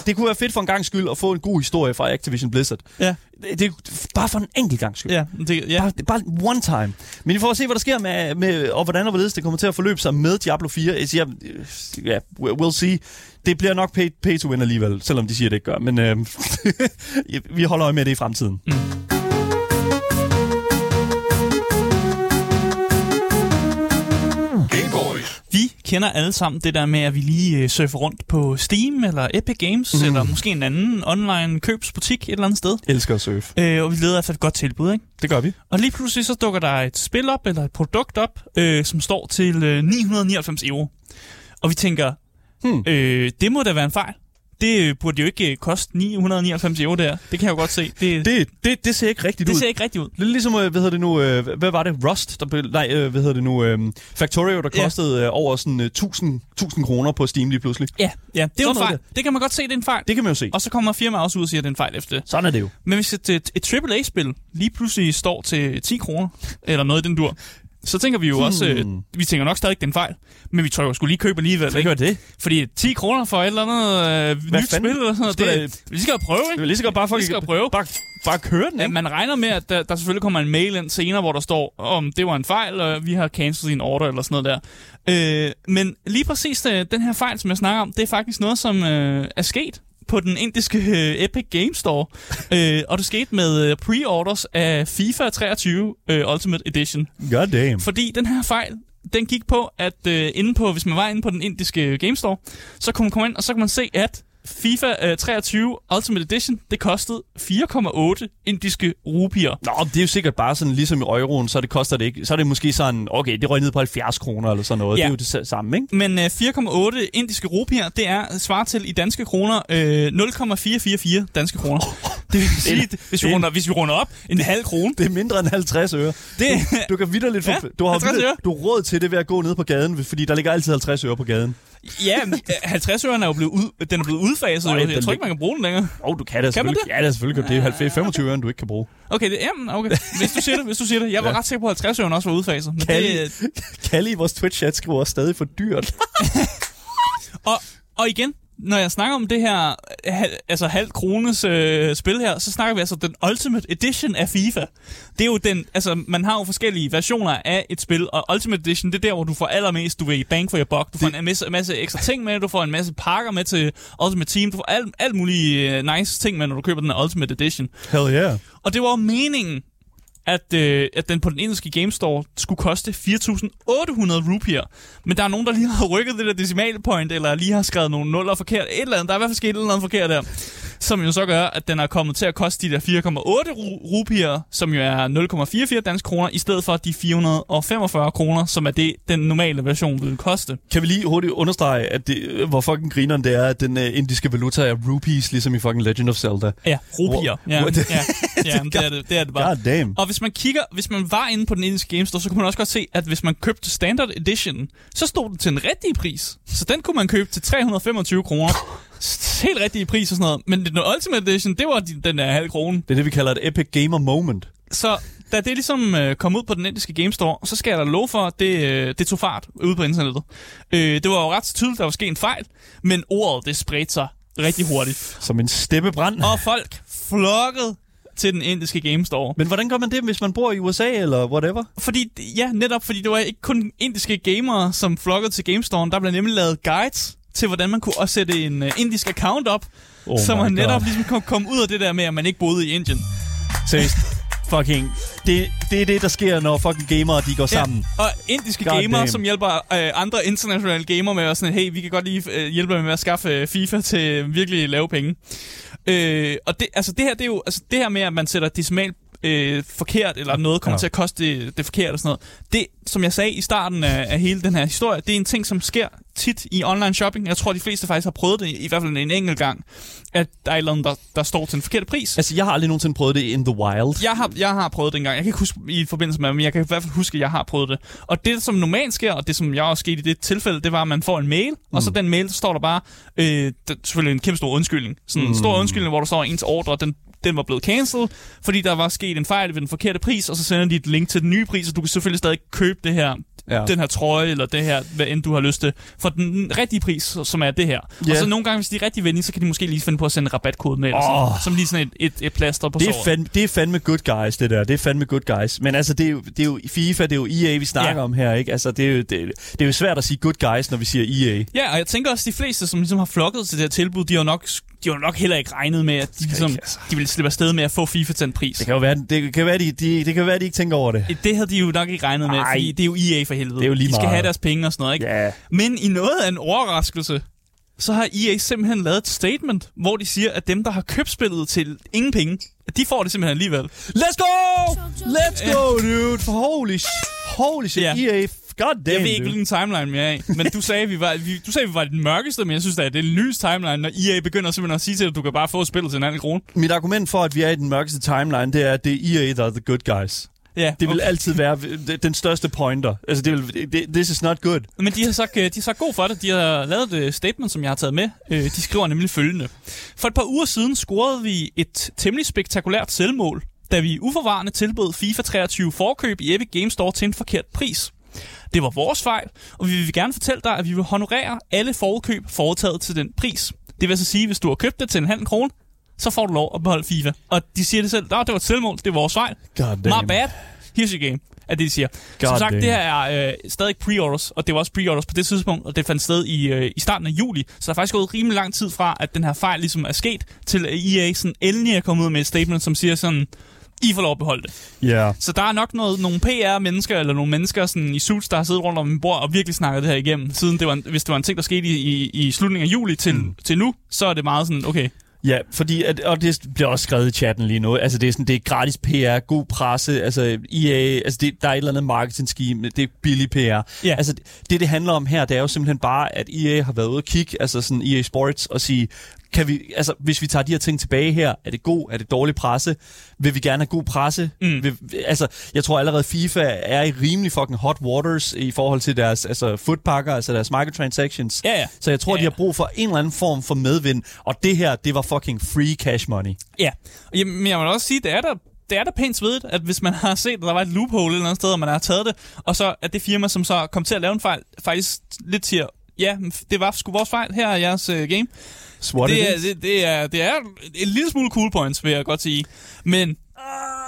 det kunne være fedt for en gang skyld at få en god historie fra Activision Blizzard. Ja. Det, det, bare for en enkelt gang skyld. Ja, det, ja. Bare, bare one time. Men vi får se, hvad der sker med, med og hvordan og hvorledes det kommer til at forløbe sig med Diablo 4. Altså, jeg, ja, we'll see. Det bliver nok pay, pay to win alligevel, selvom de siger, det ikke gør. Men øh, vi holder øje med det i fremtiden. Mm. Kender alle sammen det der med, at vi lige øh, surfer rundt på Steam eller Epic Games, mm. eller måske en anden online købsbutik et eller andet sted. Elsker at surfe. Øh, og vi leder efter et godt tilbud, ikke? Det gør vi. Og lige pludselig så dukker der et spil op, eller et produkt op, øh, som står til øh, 999 euro. Og vi tænker, Hmm. øh, det må da være en fejl. Det øh, burde jo ikke øh, koste 999 euro der. Det kan jeg jo godt se. Det, det, Det, det, det ser ikke rigtigt det ud. ser ikke rigtigt ud. Lidt ligesom, øh, hvad hedder det nu, øh, hvad var det, Rust, der blev, nej, øh, hvad hedder det nu, øh, Factorio, der Ja. kostede øh, over sådan øh, 1000, 1000 kroner på Steam lige pludselig. Ja, ja det er jo en fejl. Det kan man godt se, det er en fejl. Det kan man jo se. Og så kommer firmaet også ud og siger, at det er en fejl efter det. Sådan er det jo. Men hvis et, et, et AAA-spil lige pludselig står til 10 kroner, eller noget i den dur, så tænker vi jo også, øh, Hmm. vi tænker nok stadig, det er en fejl. Men vi tror jo skulle lige købe alligevel. Hvad gør det? Fordi 10 kroner for et eller andet øh, Hvad nyt fanden? spil, eller sådan noget, Skal det, da- vi skal jo prøve, Det ikke? så godt bare for Vi skal prøve. Bare, bare køre den, Ja, ikke? man regner med, at der, der selvfølgelig kommer en mail ind senere, hvor der står, om det var en fejl, og vi har cancelled din order, eller sådan noget der. Øh, men lige præcis øh, den her fejl, som jeg snakker om, det er faktisk noget, som øh, er sket på den indiske øh, Epic Game Store. øh, og det skete med øh, pre-orders af FIFA 23 øh, Ultimate Edition. God damn. Fordi den her fejl, den gik på, at øh, inde på, hvis man var inde på den indiske Game Store, så kunne man komme ind, og så kunne man se, at FIFA øh, 23 Ultimate Edition, det kostede 4,8 indiske rupier. Nå, det er jo sikkert bare sådan, ligesom i euroen, så det koster det ikke. Så er det måske sådan, okay, det røg ned på 70 kroner eller sådan noget. Ja. Det er jo det sa- samme, ikke? Men øh, 4,8 indiske rupier, det er svar til i danske kroner øh, 0,444 danske kroner. Det vil sige, Det hvis vi, er- runder, hvis vi runder op, en halv krone. Det er mindre end 50 øre. Det, Du kan vidderligt få, Ja, du har 50 vidder, øre. du har råd til det ved at gå ned på gaden, fordi der ligger altid 50 øre på gaden. Ja, men, øh, 50 øre er jo blevet, ud, den er blevet udfaset. Ej, jo. den Jeg tror ikke, man kan bruge den længere. Åh, oh, du kan det Kan man selvfølgelig. Ja, det er selvfølgelig. Det er 90, 25 øre, du ikke kan bruge. Okay, det, jamen, okay. Hvis du siger det, hvis du siger det. Jeg var Ja. ret sikker på, at 50 øre også var udfaset. Men Kalle, det, øh, i vores Twitch-chat skriver også stadig for dyrt. og, og igen, når jeg snakker om det her hal, altså halv krones øh, spil her, så snakker vi altså den Ultimate Edition af FIFA. Det er jo den, altså man har jo forskellige versioner af et spil, og Ultimate Edition, det er der, hvor du får allermest, du vil bang for your buck. Du får en masse, masse ekstra ting med, du får en masse pakker med til Ultimate Team, du får alt, alt mulige øh, nice ting med, når du køber den her Ultimate Edition. Hell yeah. Og det var jo meningen, at, øh, at den på den indiske Game Store skulle koste 4.800 rupier. Men der er nogen, der lige har rykket det der decimal point, eller lige har skrevet nogle nuller forkert. Et eller andet, der er i hvert fald sket et eller andet forkert der. Som jo så gør, at den er kommet til at koste de der 4,8 ru- rupier, som jo er 0,44 danske kroner, i stedet for de 445 kroner, som er det, den normale version vil koste. Kan vi lige hurtigt understrege, at det, hvor fucking grineren det er, at den uh, indiske valuta er rupees, ligesom i fucking Legend of Zelda. Ja, rupier. Ja, What? ja, ja det er det, det, er det bare. God damn. Og hvis man kigger, hvis man var inde på den indiske Game Store, så kunne man også godt se, at hvis man købte Standard Edition, så stod det til en rigtig pris. Så den kunne man købe til 325 kroner. Helt rigtige pris og sådan noget. Men den Ultimate Edition, det var de- den der halv krone. Det er det, vi kalder et epic gamer moment. Så da det ligesom øh, kom ud på den indiske Game Store, så skal jeg da love for, at det, øh, det tog fart ude på internettet. Øh, det var jo ret tydeligt, at der var sket en fejl, men ordet det spredte sig rigtig hurtigt. Som en steppebrand. Og folk flokkede til den indiske Game Store. Men hvordan gør man det, hvis man bor i USA eller whatever? Fordi, ja, netop fordi det var ikke kun indiske gamere, som flokkede til GameStore. Der blev nemlig lavet guides til, hvordan man kunne også sætte en uh, indisk account op, Oh så man netop God. ligesom kom, kom ud af det der med, at man ikke boede i Indien. Seriøst. Fucking. Det, det er det, der sker, når fucking gamere de går sammen. Ja, og indiske God gamere, damn. som hjælper øh, andre internationale gamere med at sådan, hey, vi kan godt lige øh, hjælpe med at skaffe øh, FIFA til virkelig lave penge. Øh, og det, altså det her, det er jo, altså det her med, at man sætter decimal øh, forkert, eller noget kommer Ja. til at koste det, det forkert og sådan noget. Det, som jeg sagde i starten af, af hele den her historie, det er en ting, som sker tit i online shopping. Jeg tror, de fleste faktisk har prøvet det, i hvert fald en enkelt gang, at der er et eller andet, der, der står til en forkert pris. Altså, jeg har aldrig nogensinde prøvet det in the wild. Jeg har, jeg har prøvet det engang. Jeg kan ikke huske i forbindelse med, men jeg kan i hvert fald huske, at jeg har prøvet det. Og det, som normalt sker, og det, som jeg også skete i det tilfælde, det var, at man får en mail, mm. og så den mail, så står der bare, øh, der, er selvfølgelig en kæmpe stor undskyldning. Sådan en Mm. stor undskyldning, hvor der står, ens ordre, den, den var blevet cancelled, fordi der var sket en fejl ved den forkerte pris, og så sender de et link til den nye pris, og du kan selvfølgelig stadig købe det her, Ja. den her trøje, eller det her, hvad end du har lyst til, for den rigtige pris, som er det her. Ja. Og så nogle gange, hvis de er rigtig venlige, så kan de måske lige finde på at sende en rabatkode med, eller sådan, som lige sådan et, et, et plaster på Det er, såret. fandme, det er fandme good guys, det der. Det er fandme good guys. Men altså, det er jo, det er jo FIFA, det er jo EA, vi snakker Ja. om her, ikke? Altså, det er, jo, det, det er jo svært at sige good guys, når vi siger EA. Ja, og jeg tænker også, de fleste, som ligesom har flokket til det her tilbud, de har nok de har nok heller ikke regnet med, at de, ligesom, ikke, altså. de ville slippe afsted med at få FIFA til en pris. Det kan jo være, det kan være, de, de, det kan være, de ikke tænker over det. Det havde de jo nok ikke regnet med, Ej. fordi det er jo EA for helvede. Det er jo lige de skal meget. have deres penge og sådan noget, ikke? Ja. Men i noget af en overraskelse, så har EA simpelthen lavet et statement, hvor de siger, at dem, der har købt spillet til ingen penge, at de får det simpelthen alligevel. Let's go! Let's go, dude! For holy, sh- holy shit, Ja. EA. God damn, Jeg ved ikke, hvilken timeline vi er i, men du sagde, vi var, vi, du sagde, vi var den mørkeste, men jeg synes, at det er en lys timeline, når EA begynder simpelthen at sige til dig, at du kan bare få spillet til en anden krone. Mit argument for, at vi er i den mørkeste timeline, det er, at det er EA, der er the good guys. Ja, Det vil okay. altid være den største pointer. Altså, det vil, det, this is not good. Men de har, sagt, øh, de har sagt god for det. De har lavet et statement, som jeg har taget med. Øh, De skriver nemlig følgende. For et par uger siden scorede vi et temmelig spektakulært selvmål, da vi uforvarende tilbød FIFA 23 forkøb i Epic Games Store til en forkert pris. Det var vores fejl, og vi vil gerne fortælle dig, at vi vil honorere alle forkøb foretaget til den pris. Det vil altså sige, at hvis du har købt det til en halv krone, så får du lov at beholde FIFA. Og de siger det selv, "Nå, det var et selvmål, det var vores fejl. God My bad. Here's your game, er det, de siger. God Som sagt, damn. det her er øh, stadig pre-orders, og det var også pre-orders på det tidspunkt, og det fandt sted i, øh, i starten af juli. Så der er faktisk gået rimelig lang tid fra, at den her fejl ligesom er sket, til at EA sådan endelig er kommet ud med et statement, som siger sådan, I får lov at beholde det. Ja. Yeah. Så der er nok noget, nogle PR-mennesker, eller nogle mennesker sådan, i suits, der har siddet rundt om en bord og virkelig snakket det her igennem. Siden det var en, hvis det var en ting, der skete i, i, i slutningen af juli til, mm. til nu, så er det meget sådan, okay, Ja, fordi, at, og det bliver også skrevet i chatten lige nu, altså det er, sådan, det er gratis PR, god presse, altså EA, altså det, der er et eller andet marketing scheme, det er billig PR. Ja. Altså det, det handler om her, det er jo simpelthen bare, at EA har været ude og kigge, altså sådan EA Sports, og sige, kan vi, altså hvis vi tager de her ting tilbage her, er det god, er det dårlig presse? Vil vi gerne have god presse? Mm. Vil, altså, jeg tror allerede FIFA er i rimelig fucking hot waters i forhold til deres altså, footpakker, altså deres microtransactions. Ja, ja. Så jeg tror, Ja, de har ja. brug for en eller anden form for medvind, og det her, det var fucking free cash money. Ja, men jeg vil også sige, det er der det er da pænt svedigt, at hvis man har set, at der var et loophole et eller andet sted, og man har taget det, og så at det firma, som så kom til at lave en fejl, faktisk lidt siger, ja, det var sgu vores fejl, her er jeres uh, game. Swat Det er, det, det, er, det er en lille smule cool points, vil jeg godt sige. Men,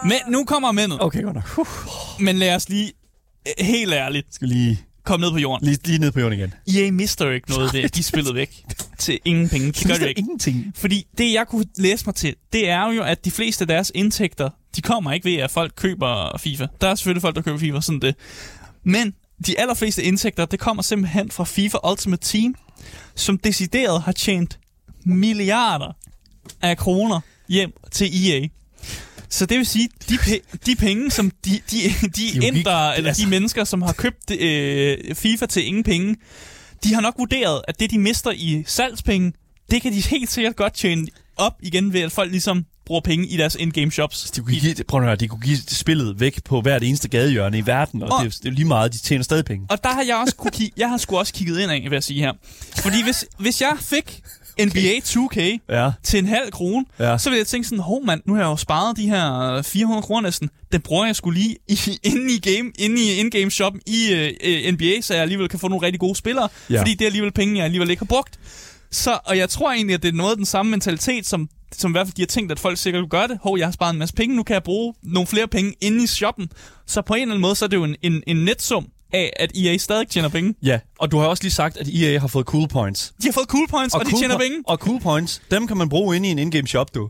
men nu kommer mendet. Okay, godt nok. Uh, Men lad os lige, helt ærligt, skal lige, komme ned på jorden. lige, lige ned på jorden igen. EA mister jo ikke noget ved, at de spillede væk til ingen penge. Det gør det ikke. ingenting. Fordi det, jeg kunne læse mig til, det er jo, at de fleste af deres indtægter, de kommer ikke ved, at folk køber FIFA. Der er selvfølgelig folk, der køber FIFA, sådan det. Men de allerfleste indtægter, det kommer simpelthen fra FIFA Ultimate Team, som decideret har tjent milliarder af kroner hjem til EA. Så det vil sige, de, pe- de penge, som de, de, de vildt. eller Altså- de mennesker, som har købt øh, FIFA til ingen penge, de har nok vurderet, at det, de mister i salgspenge, det kan de helt sikkert godt tjene op igen ved, at folk ligesom bruger penge i deres in-game shops. De kunne, give, prøv at høre, de kunne give spillet væk på hvert eneste gadehjørne i verden, og, Og- det, er, det er lige meget, de tjener stadig penge. Og der har jeg også kunne kigge, jeg har sgu også kigget ind af, vil jeg sige her. Fordi hvis, hvis jeg fik NBA 2K Ja, til en halv krone, ja. så ville jeg tænke sådan, hov mand, nu har jeg jo sparet de her 400 kroner næsten. Den bruger jeg skulle lige i, inde i game, inde i in-game shoppen i uh, NBA, så jeg alligevel kan få nogle rigtig gode spillere. Ja. Fordi det er alligevel penge, jeg alligevel ikke har brugt. Så, og jeg tror egentlig, at det er noget af den samme mentalitet, som, som i hvert fald de har tænkt, at folk sikkert vil gøre det. Hov, jeg har sparet en masse penge, nu kan jeg bruge nogle flere penge inde i shoppen. Så på en eller anden måde, så er det jo en, en, en netsum af, at EA stadig tjener penge. Ja, og du har også lige sagt, at EA har fået cool points. De har fået cool points, og, og de cool tjener po- penge. Og cool points, dem kan man bruge inde i en in-game shop, du.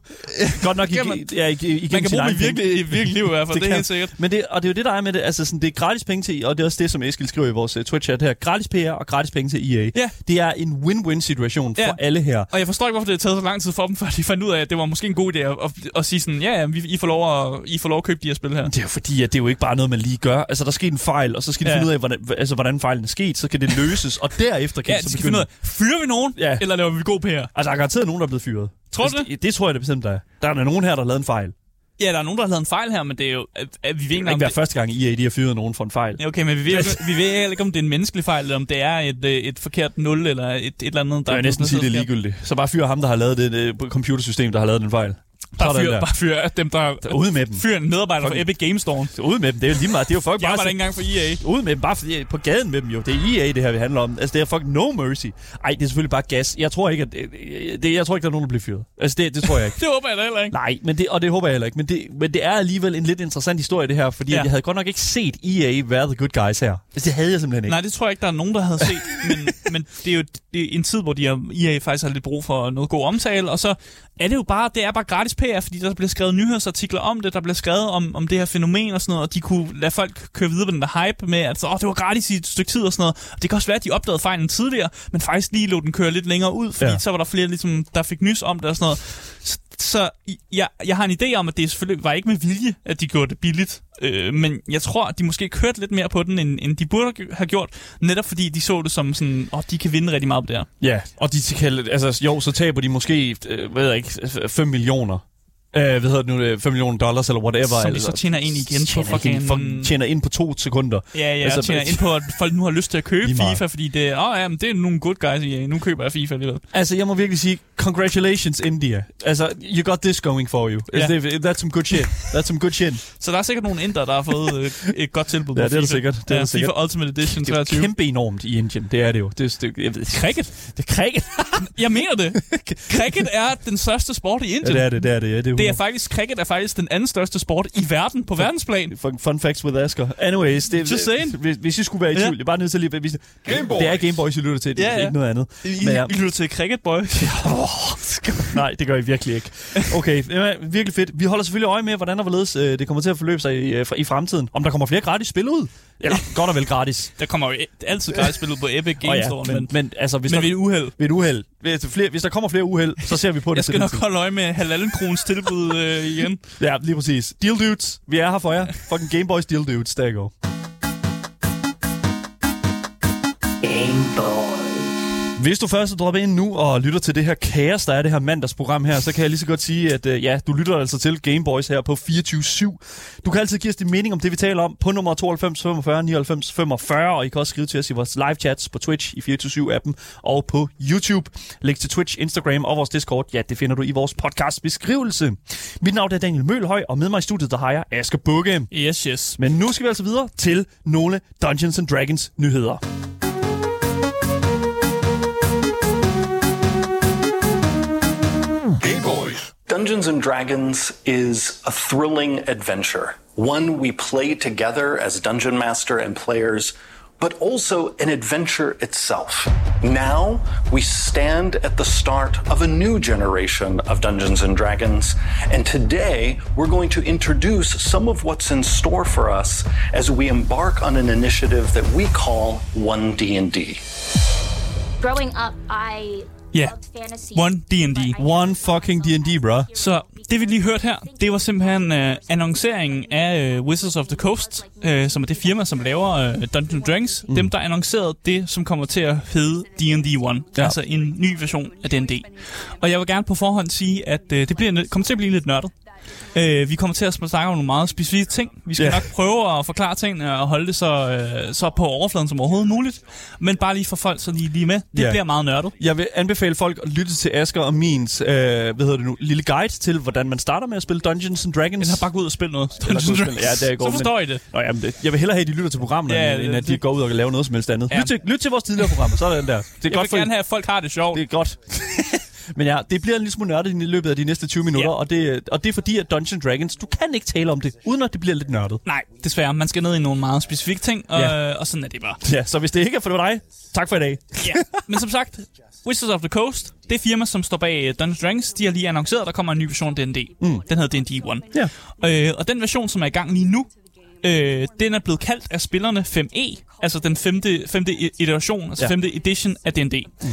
Godt nok i, Kan man- ja, i, i, Man kan bruge dem i virkelig, i virkelig liv i hvert fald, det, det er helt sikkert. Men det, og det er jo det, der er med det. Altså, sådan, det er gratis penge til, og det er også det, som Eskild skriver i vores uh, Twitch-chat her. Gratis PR og gratis penge til EA. Ja. Det er en win-win-situation for Ja. alle her. Og jeg forstår ikke, hvorfor det har taget så lang tid for dem, før de fandt ud af, at det var måske en god idé at, at, at sige sådan, ja, ja, vi- I får, lov at, I får lov at købe de her spil her. Det er jo fordi, at det er jo ikke bare noget, man lige gør. Altså, der sker en fejl, og så skal de Ja. finde ud af, hvordan, altså, hvordan fejlen er sket. Så kan det løses, og derefter kan Ja, de så af, fyrer vi nogen, Ja. eller laver vi god PR? Altså, der er garanteret nogen, der er blevet fyret. Tror du altså, det? Det tror jeg det bestemt, der er. Der er nogen her, der har lavet en fejl. Det Ja, der er nogen, der har lavet en fejl her, men det er jo, at, at vi ved kan ikke, om være det, første gang, de har fyret nogen for en fejl. Ja, okay, men vi ved, ikke- vi ved ikke, om det er en menneskelig fejl, eller om det er et, øh, et forkert nul, eller et, et eller andet. Der er næsten sige, det er ligegyldigt. ligegyldigt. Så bare fyr ham, der har lavet det, det computersystem, der har lavet den fejl. Bare fyr, der. bare fyr dem, der Ud med dem. fyr en medarbejder fra Fucking- Epic Games Store. Ud med dem. Det er jo lige meget. Det er jo folk Jeg bare... var der ikke engang for EA. Ud med dem, bare fordi, på gaden med dem jo. Det er EA, det her, vi handler om. Altså, det er fucking no mercy. Ej, det er selvfølgelig bare gas. Jeg tror ikke, at, det, jeg tror ikke, der er nogen, der bliver fyret. Altså, det, det tror jeg ikke. Det håber jeg da heller ikke. Nej, men det, og det håber jeg heller ikke. Men det, men det er alligevel en lidt interessant historie, det her. Fordi Ja. jeg havde godt nok ikke set EA være the good guys her. Altså, det havde jeg simpelthen ikke. Nej, det tror jeg ikke, der er nogen, der havde set. men, men det er jo det er en tid, hvor de har, EA faktisk har lidt brug for noget god omtale. Og så er det jo bare, det er bare gratis PR, fordi der bliver skrevet nyhedsartikler om det. Der bliver skrevet om, om det her fænomen og sådan noget. Og de kunne lade folk køre videre på den der hype med, at åh, det var gratis i et stykke tid og sådan noget. Og det kan også være, at de opdagede fejlen tidligere, men faktisk lige lå den køre lidt længere ud, fordi. Ja. så var der flere, ligesom, der fik nys om det og sådan noget. Så, så jeg, jeg har en idé om, at det selvfølgelig var ikke med vilje, at de gjorde det billigt. Øh, men jeg tror, at de måske kørte lidt mere på den, end, end de burde have gjort. Netop fordi de så det som sådan, åh, de kan vinde rigtig meget på det her. Ja, og de kan, altså, jo, så taber de måske, øh, ved jeg ikke, 5 millioner. Øh, hvad hedder det nu, øh, 5 millioner dollars eller whatever. Som de altså. så tjener ind igen på tjener, fucking... igen, fucking, tjener ind på to sekunder. Ja, ja, Altså, tjener ind på, at folk nu har lyst til at købe. FIFA, fordi det, åh, ja, men det er nogle good guys i Nu køber jeg FIFA alligevel. Altså, jeg må virkelig sige, congratulations India. Altså, you got this going for you. Ja. That's some good shit. That's some good shit. Så der er sikkert nogle indere, der har fået øh, et godt tilbud på Ja, det er FIFA. sikkert. Det er ja, sikkert. FIFA Ultimate Edition Det er 23. kæmpe enormt i Indien. Det er det jo. Det er, det, jeg ved, Cricket? Det er cricket. Jeg mener det. Cricket er den største sport i Ja, Indien. det er det, det er det. Ja, det, er Det er faktisk, cricket er faktisk den anden største sport i verden, på verdensplan. Fun, fun facts with Asger. Anyways, det, Just saying. Hvis, hvis I skulle være i Ja. tvivl, jeg er bare nødt til lige at vise Gameboys. Det er Gameboys, I lytter til. Det er Ja, ja. ikke noget andet. I, Men ja. I lytter til Cricket Boy. Nej, det gør I virkelig ikke. Okay, er virkelig fedt. Vi holder selvfølgelig øje med, hvordan der hvorledes øh, det kommer til at forløbe sig i, øh, i fremtiden. Om der kommer flere gratis spil ud. Eller godt og vel gratis. Der kommer jo altid gratis spil ud på Epic Games ja, Store, men, men, men, altså, hvis men der, ved et uheld. ved et uheld. Hvis, flere, hvis der kommer flere uheld, så ser vi på det. Jeg skal nok holde øje med halalen-krones tilbud øh, igen. Ja, lige præcis. Deal dudes, vi er her for jer. Fucking Gameboys Deal dudes, der går. Hvis du først er droppet ind nu og lytter til det her kaos, der er det her mandagsprogram her, så kan jeg lige så godt sige, at øh, ja, du lytter altså til Gameboys her på 24-7. Du kan altid give os din mening om det, vi taler om på nummer 92 45 99 45, og I kan også skrive til os i vores live chats på Twitch i 24-7-appen og på YouTube. Læg til Twitch, Instagram og vores Discord, ja, det finder du i vores podcast beskrivelse. Mit navn er Daniel Mølhøj, og med mig i studiet, der har jeg Asger Bukke. Yes, yes. Men nu skal vi altså videre til nogle Dungeons and Dragons nyheder. Dungeons and Dragons is a thrilling adventure, one we play together as dungeon master and players, but also an adventure itself. Now we stand at the start of a new generation of Dungeons and Dragons, and today we're going to introduce some of what's in store for us as we embark on an initiative that we call 1D&D. Growing up, I Ja, fantasy. One D&D. One fucking D&D, bro. Så det vi lige hørte her, det var simpelthen øh, annonceringen af øh, Wizards of the Coast, øh, som er det firma, som laver øh, Dungeons Dragons. Mm. Dem, der annoncerede det, som kommer til at hedde D&D 1. Ja. Ja. Altså en ny version af D&D. Og jeg vil gerne på forhånd sige, at øh, det bliver, kommer til at blive lidt nørdet. Øh, vi kommer til at snakke om nogle meget specifikke ting. Vi skal yeah. nok prøve at forklare tingene og holde det så, øh, så på overfladen som overhovedet muligt. Men bare lige for folk så lige, lige med. Det Ja. bliver meget nørdet. Jeg vil anbefale folk at lytte til Asger og min øh, hvad hedder det nu, lille guide til, hvordan man starter med at spille Dungeons and Dragons. Har bare gå ud og spille noget. Eller ud og spille- Ja, det er godt, så men- forstår I det. Nå, jamen, det, jeg vil hellere have, at de lytter til programmerne, Ja, end det- at de det- går ud og laver noget som helst andet. Ja. Lyt, til, lyt til vores tidligere programmer, er den der. Det er Jeg godt vil for gerne have, at folk har det sjovt. Det er godt. Men ja, det bliver en lille smule nørdet i løbet af de næste 20 minutter, Ja. og, det, og det er fordi, at Dungeons Dragons, du kan ikke tale om det, uden at det bliver lidt nørdet. Nej, desværre. Man skal ned i nogle meget specifikke ting, og, Ja. og sådan er det bare. Ja, så hvis det ikke er for dig, tak for i dag. Ja. Men som sagt, Wizards of the Coast, det firma, som står bag øh, Dungeons Dragons, de har lige annonceret, at der kommer en ny version af D&D. Mm. Den hedder D&D 1. Ja. Øh, og den version, som er i gang lige nu, øh, den er blevet kaldt af spillerne 5e, altså den femte, femte iteration, altså ja. femte edition af D&D. Mm.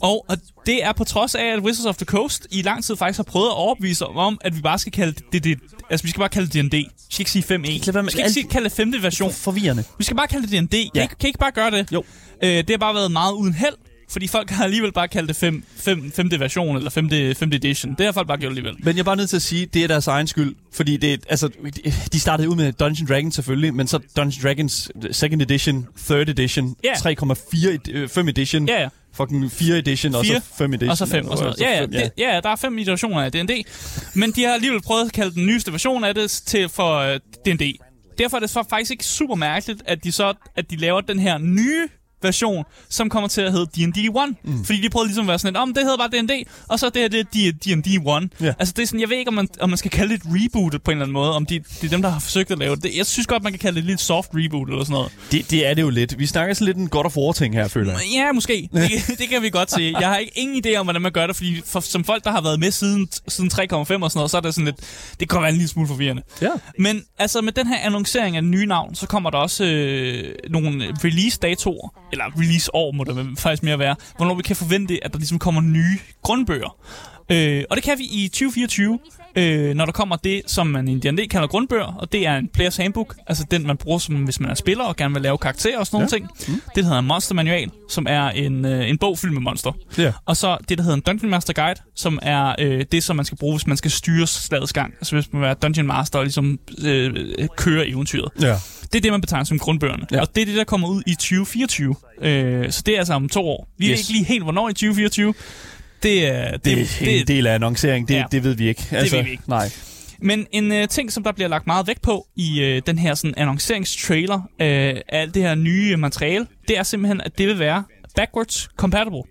Og, og det er på trods af, at Wizards of the Coast i lang tid faktisk har prøvet at overbevise om, at vi bare skal kalde det, det altså vi skal bare kalde det D&D. Vi skal ikke sige 5e. Vi lade være med skal ikke alt- sige, kalde det femte version. Forvirrende. Vi skal bare kalde det D&D. Kan, Ja. ja. ikke, kan ikke bare gøre det? Jo. Øh, det har bare været meget uden held, fordi folk har alligevel bare kaldt det fem, fem, femte version, eller femte, femte edition. Det har folk bare gjort alligevel. Men jeg er bare nødt til at sige, det er deres egen skyld. Fordi det, er- altså, de startede ud med Dungeons Dragons selvfølgelig, men så Dungeons Dragons 2nd edition, 3rd edition, Ja. 3,4 5 edition, Ja, ja. Fucking 4 edition, og så 5 edition. og så fem og sådan noget. Ja, ja, det, ja, der er fem iterationer af D&D. Men de har alligevel prøvet at kalde den nyeste version af det til for uh, D&D. Derfor er det så faktisk ikke super mærkeligt, at de så at de laver den her nye version, som kommer til at hedde D&D 1. Mm. Fordi de prøvede ligesom at være sådan lidt, om oh, det hedder bare D&D, og så det her, det er D&D 1. Ja. Altså det er sådan, jeg ved ikke, om man, om man skal kalde det et reboot på en eller anden måde, om de, det er dem, der har forsøgt at lave det. Jeg synes godt, man kan kalde det lidt soft reboot eller sådan noget. Det, det er det jo lidt. Vi snakker sådan lidt en God of War-ting her, føler jeg. Ja, måske. Det, det kan vi godt se. Jeg har ikke ingen idé om, hvordan man gør det, fordi for, som folk, der har været med siden, siden 3,5 og sådan noget, så er det sådan lidt, det kan være en lille smule forvirrende. Ja. Men altså med den her annoncering af det nye navn, så kommer der også øh, nogle release-datoer, eller release-år må det faktisk mere være, hvornår vi kan forvente, at der ligesom kommer nye grundbøger. Øh, og det kan vi i 2024, øh, når der kommer det, som man i D&D kalder grundbøger, og det er en players handbook, altså den, man bruger, som, hvis man er spiller og gerne vil lave karakterer og sådan nogle ting. Mm. Det hedder en monster manual, som er en, øh, en bog fyldt med monster. Ja. Og så det, der hedder en Dungeon Master Guide, som er øh, det, som man skal bruge, hvis man skal styre slagets gang. Altså hvis man vil være Dungeon Master og ligesom øh, køre eventyret. Ja. Det er det, man betegner som grundbøgerne. Ja. Ja. Og det er det, der kommer ud i 2024. Øh, så det er altså om to år. Vi yes. ved ikke lige helt, hvornår i 2024. Det er... Det, det er en del af annoncering. Det, Ja. det ved vi ikke. Altså, ved vi ikke. Nej. Men en øh, ting, som der bliver lagt meget vægt på i øh, den her sådan, annonceringstrailer øh, af alt det her nye materiale, det er simpelthen, at det vil være backwards compatible.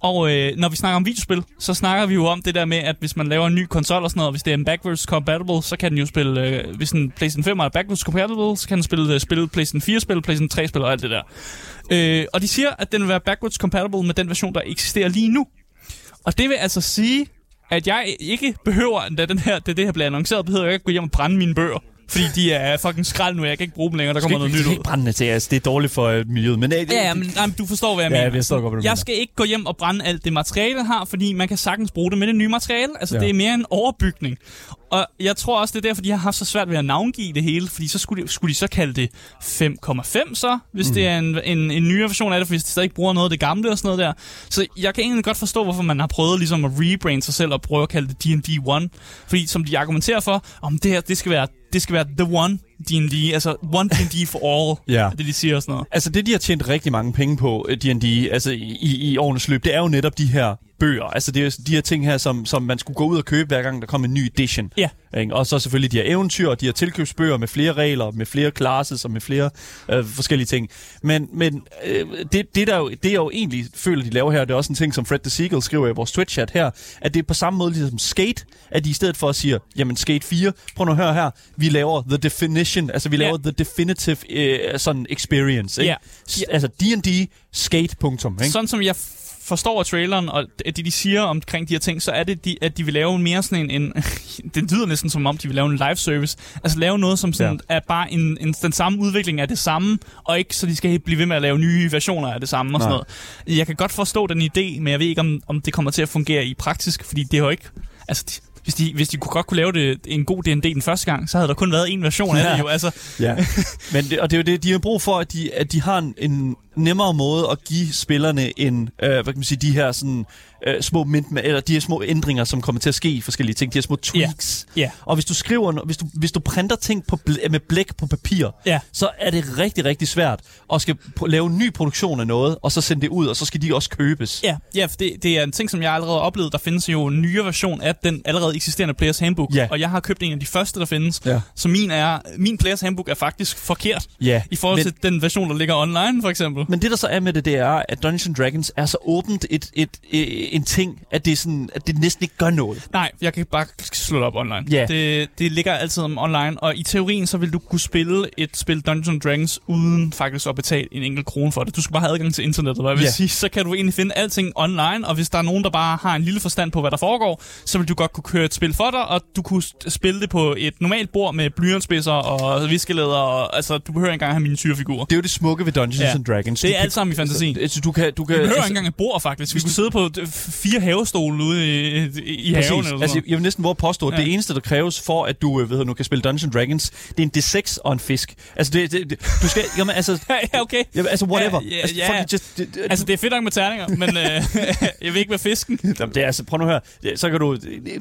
Og øh, når vi snakker om videospil, så snakker vi jo om det der med, at hvis man laver en ny konsol og sådan noget, hvis det er en backwards compatible, så kan den jo spille, øh, hvis en PlayStation 5 er backwards compatible, så kan den spille, øh, spille PlayStation 4 spil, PlayStation 3 spil og alt det der. Øh, og de siger, at den vil være backwards compatible med den version, der eksisterer lige nu. Og det vil altså sige, at jeg ikke behøver, da, den her, da det her bliver annonceret, behøver jeg ikke gå hjem og brænde mine bøger. Fordi de er fucking skrald nu, jeg kan ikke bruge dem længere, der kommer noget nyt Det er ud. ikke brændende til, altså. Det er dårligt for øh, miljøet. Men, øh, Ja, ja, men nej, men du forstår, hvad jeg Ja, mener. jeg forstår godt, hvad du mener. jeg skal ikke gå hjem og brænde alt det materiale, jeg har, fordi man kan sagtens bruge det med det nye materiale. Altså, Ja. det er mere en overbygning. Og jeg tror også, det er derfor, de har haft så svært ved at navngive det hele, fordi så skulle de, skulle de så kalde det 5,5 så, hvis mm. det er en, en, en nyere version af det, hvis de stadig ikke bruger noget af det gamle og sådan noget der. Så jeg kan egentlig godt forstå, hvorfor man har prøvet ligesom at rebrand sig selv og prøve at kalde det D&D 1. Fordi som de argumenterer for, om det her, det skal være, det skal være the one D&D, altså one D&D for all, Ja. det de siger og sådan noget. Altså det, de har tjent rigtig mange penge på, øh, D&D, altså i, i årenes løb, det er jo netop de her bøger. Altså det er de her ting her, som, som man skulle gå ud og købe, hver gang der kom en ny edition. Ja. Ikke? Og så selvfølgelig de her eventyr, og de her tilkøbsbøger med flere regler, med flere classes og med flere øh, forskellige ting. Men, men øh, det, det, der jo, det jeg jo egentlig føler, de laver her, det er også en ting, som Fred the Seagull skriver i vores Twitch-chat her, at det er på samme måde ligesom Skate, at de i stedet for at sige, jamen Skate 4, prøv nu at høre her, vi laver the definition, altså vi Ja. laver the definitive øh, sådan experience. Ikke? Ja. Altså D&D skate punktum. Ikke? Sådan som jeg forstår af traileren, og det de siger omkring de her ting, så er det, de, at de vil lave mere sådan en, en... Det lyder næsten som om, de vil lave en live service. Altså lave noget, som sådan ja. er bare en, en, den samme udvikling af det samme, og ikke så de skal blive ved med at lave nye versioner af det samme og sådan Nej. noget. Jeg kan godt forstå den idé, men jeg ved ikke, om, om det kommer til at fungere i praktisk, fordi det jo ikke... Altså, de, hvis de, hvis de kunne godt kunne lave det en god D&D den første gang, så havde der kun været en version af Ja. det jo. Altså, Ja. Men det, og det er jo det, de har brug for, at de, at de har en, en nemmere måde at give spillerne en, øh, hvad kan man sige, de her sådan, øh, små mint, eller de her små ændringer, som kommer til at ske i forskellige ting, de her små tweaks. Ja. Og hvis du skriver, hvis du, hvis du printer ting på bl- med blæk på papir, Ja. så er det rigtig, rigtig svært at skal lave en ny produktion af noget, og så sende det ud, og så skal de også købes. Ja, ja for det, det er en ting, som jeg allerede har oplevet. Der findes jo en nyere version af den allerede eksisterende Players Handbook. Ja. Og jeg har købt en af de første, der findes. Ja. Så min, er, min Players Handbook er faktisk forkert. Ja, I forhold men, til den version, der ligger online, for eksempel. Men det, der så er med det, det er, at Dungeons Dragons er så åbent et, et, et, en ting, at det, er sådan, at det næsten ikke gør noget. Nej, jeg kan bare slå det op online. Ja. Det, det ligger altid om online, og i teorien så vil du kunne spille et spil Dungeons Dragons uden faktisk at betale en enkelt krone for det. Du skal bare have adgang til internettet, hvad jeg vil Ja. sige. Så kan du egentlig finde alting online, og hvis der er nogen, der bare har en lille forstand på, hvad der foregår, så vil du godt kunne køre et spil for dig, og du kunne spille det på et normalt bord med blyantspidser og viskelæder, og altså, du behøver ikke engang have miniatyrfigurer. Det er jo det smukke ved Dungeons Ja. and Dragons. Det Du er alt sammen i fantasi. Altså, du kan, du kan, Vi behøver altså, ikke engang et bord, faktisk. Vi kunne sidde på fire havestole ude i, i, i haven. Eller sådan Altså, jeg vil næsten våge at påstå, at Ja. det eneste, der kræves for, at du, øh, ved, nu kan spille Dungeons Dragons, det er en D6 og en fisk. Altså, det, det, det du skal, jamen, altså, ja, okay. jamen, altså whatever. Ja, ja, altså, ja. fucking Just, det, det, Altså, det er fedt nok med terninger, men øh, jeg vil ikke være fisken. Jamen, det er altså, prøv nu. Det- Så kan du,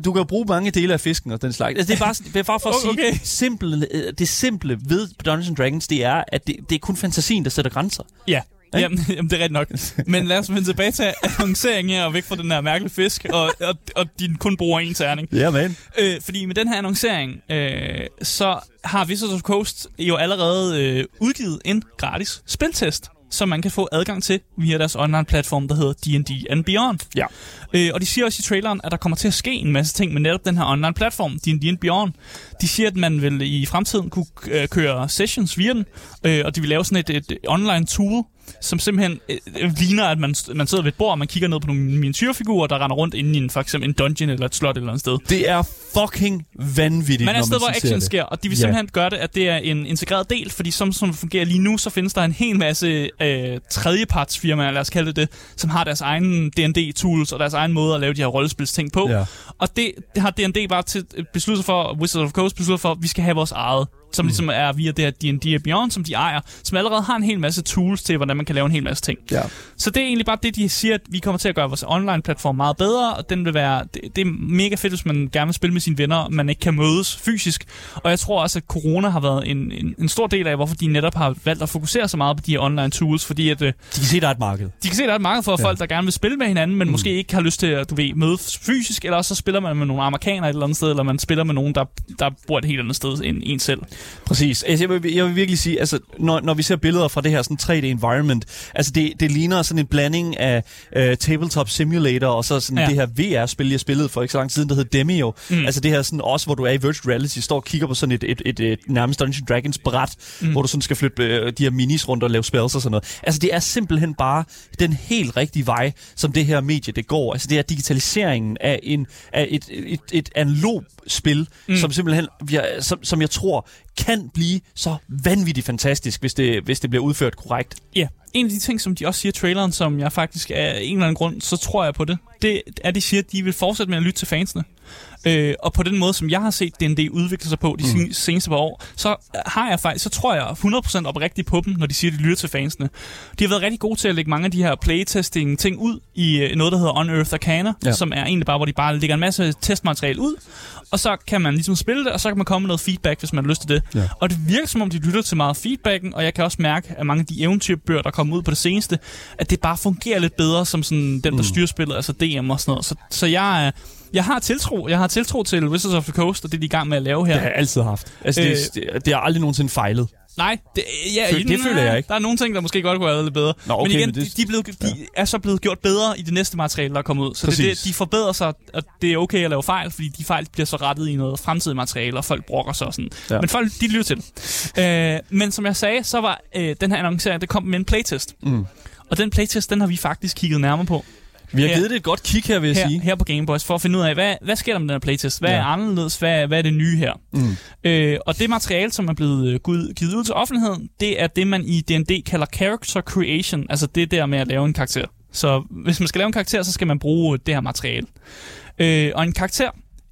du kan jo bruge mange dele af fisken og den slags. Altså, det er bare, det er bare for at sige, Okay. simple, øh, det simple ved Dungeons Dragons, det er, at det, det er kun fantasien, der sætter grænser. Ja. Jamen, jamen, det er rigtigt nok. Men lad os vende tilbage til annonceringen her, og væk fra den her mærkelige fisk, og, og, og din kun bruger en terning. Ja, yeah, man. Øh, fordi med den her annoncering, øh, så har Wizards of Coast jo allerede øh, udgivet en gratis spiltest, som man kan få adgang til via deres online-platform, der hedder D&D and Beyond. Ja. Øh, og de siger også i traileren, at der kommer til at ske en masse ting med netop den her online-platform, D&D and Beyond. De siger, at man vil i fremtiden kunne øh, køre sessions via den, øh, og de vil lave sådan et, et online tool, som simpelthen øh, ligner, at man, man sidder ved et bord, og man kigger ned på nogle miniatyrfigurer, der render rundt inde i en, for eksempel en dungeon eller et slot eller et sted. Det er fucking vanvittigt, Man er et sted, hvor action det. sker, og de vil Ja. simpelthen gøre det, at det er en integreret del, fordi som, som det fungerer lige nu, så findes der en hel masse øh, tredjepartsfirmaer, lad os kalde det det, som har deres egen D&D-tools og deres egen måde at lave de her rollespilsting på. Ja. Og det, det har D&D bare til, besluttet sig for, Wizards of Coast besluttet for, at vi skal have vores eget som ligesom er via det her D&D Beyond, som de ejer, som allerede har en hel masse tools til, hvordan man kan lave en hel masse ting. Ja. Så det er egentlig bare det, de siger, at vi kommer til at gøre vores online-platform meget bedre, og den vil være, det, det er mega fedt, hvis man gerne vil spille med sine venner, og man ikke kan mødes fysisk. Og jeg tror også, at corona har været en, en, en stor del af, hvorfor de netop har valgt at fokusere så meget på de her online tools, fordi at, øh, De kan se, der er et marked. de kan se, der er et marked for Ja. folk, der gerne vil spille med hinanden, men mm. måske ikke har lyst til at du ved, mødes fysisk, eller så spiller man med nogle amerikanere et eller andet sted, eller man spiller med nogen, der, der bor et helt andet sted end en selv. Præcis. Altså, jeg, vil, jeg vil virkelig sige, altså, når, når vi ser billeder fra det her sådan 3D-environment, altså det, det ligner sådan en blanding af uh, Tabletop Simulator og så sådan Ja. ja. det her VR-spil, jeg spillede for ikke så lang tid siden, der hed Demio. Mm. Altså det her sådan også, hvor du er i virtual reality, står og kigger på sådan et, et, et, et nærmest Dungeons Dragons bræt, mm. hvor du sådan skal flytte øh, de her minis rundt og lave spells og sådan noget. Altså det er simpelthen bare den helt rigtige vej, som det her medie det går. Altså det er digitaliseringen af, en, af et, et, et analog spil, mm. som simpelthen, ja, som, som jeg tror, kan blive så vanvittigt fantastisk, hvis det, hvis det bliver udført korrekt. Ja, en af de ting, som de også siger i traileren, som jeg faktisk af en eller anden grund, så tror jeg på det, det er, at de siger, at de vil fortsætte med at lytte til fansene. Øh, og på den måde, som jeg har set D&D udvikle sig på de mm. seneste par år, så har jeg faktisk, så tror jeg 100% oprigtigt på dem, når de siger, at de lytter til fansene. De har været rigtig gode til at lægge mange af de her playtesting ting ud i øh, noget, der hedder Unearthed Arcana. Ja. som er egentlig bare, hvor de bare lægger en masse testmateriale ud, og så kan man ligesom spille det, og så kan man komme med noget feedback, hvis man har lyst til det. Ja. Og det virker som om, de lytter til meget feedbacken, og jeg kan også mærke, at mange af de eventyrbøger, der kommer ud på det seneste, at det bare fungerer lidt bedre som sådan den, der mm. styrer spillet, altså DM og sådan noget. Så, så jeg, er- jeg har tiltro. Jeg har tiltro til Wizards of the Coast, og det de er i gang med at lave her. Det har jeg altid haft. Altså, det, det, det har aldrig nogensinde fejlet. Nej, det, ja, Føl- det føler jeg ikke. Der er nogle ting, der måske godt kunne have været lidt bedre. Nå, okay, men igen, men det- de, er blevet, de er så blevet gjort bedre i det næste materiale, der er kommet ud. Så det, det, de forbedrer sig, og det er okay at lave fejl, fordi de fejl bliver så rettet i noget fremtidigt materiale, og folk brokker sig og sådan. Ja. Ja. Men folk, de lytter til det. Øh, men som jeg sagde, så var øh, den her annoncering, det kom med en playtest. Mm. Og den playtest, den har vi faktisk kigget nærmere på Vi har Ja. givet det et godt kig her, vil jeg her, sige. her på Gameboys, for at finde ud af, hvad, hvad sker der med den her playtest? Hvad ja. Er anderledes? Hvad, hvad er det nye her? Mm. Øh, og det materiale, som er blevet øh, givet ud til offentligheden, det er det, man i D&D kalder character creation. Altså det der med at lave en karakter. Så hvis man skal lave en karakter, så skal man bruge det her materiale. Øh, og en karakter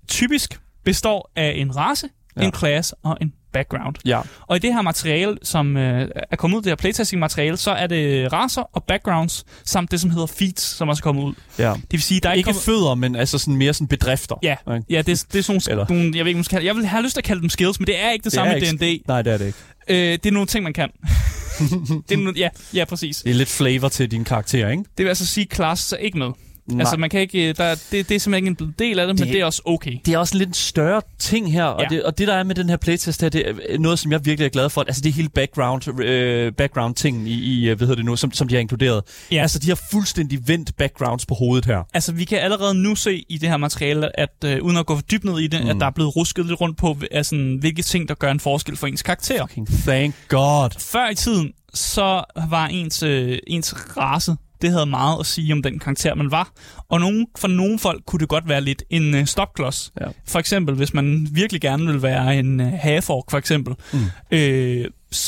typisk består af en race, ja. En class og en background. Ja. Og i det her materiale, som øh, er kommet ud, det her playtesting-materiale, så er det racer og backgrounds, samt det, som hedder feats, som også er kommet ud. ja. Det vil sige, der er ikke, Ikke kommet... fødder, men altså sådan mere sådan bedrifter. Ja, Ikke? ja det, er- det er sådan Eller- nogle jeg, ved ikke, skal, jeg vil have lyst til at kalde dem skills, men det er ikke det, det samme i ikke- D&D. Nej, det er det ikke. Øh, det er nogle ting, man kan. det er nogle, ja, ja, præcis. Det er lidt flavor til din karakter, ikke? Det vil altså sige, class er ikke med. Nej. Altså, man kan ikke, der, det, det er simpelthen ikke en del af det, det, men Det- er også okay. det er også en lidt større ting her, og, Ja. det, og det der er med den her playtest her, det er noget, som jeg virkelig er glad for. Altså det hele background, øh, background ting i, i, øh, hvad hedder det nu, som, som de har inkluderet. Ja. Altså de har fuldstændig vendt backgrounds på hovedet her. Altså, vi kan allerede nu se i det her materiale, at øh, uden at gå for dybt ned i det, mm. at der er blevet rusket lidt rundt på, altså, hvilke ting, der gør en forskel for ens karakter. Fucking thank God. Før i tiden, så var ens, øh, ens race, det havde meget at sige om den karakter, man var. Og nogen, for nogle folk kunne det godt være lidt en øh, stopklods. Ja. For eksempel, hvis man virkelig gerne vil være en øh, hagefork, for eksempel, mm. øh,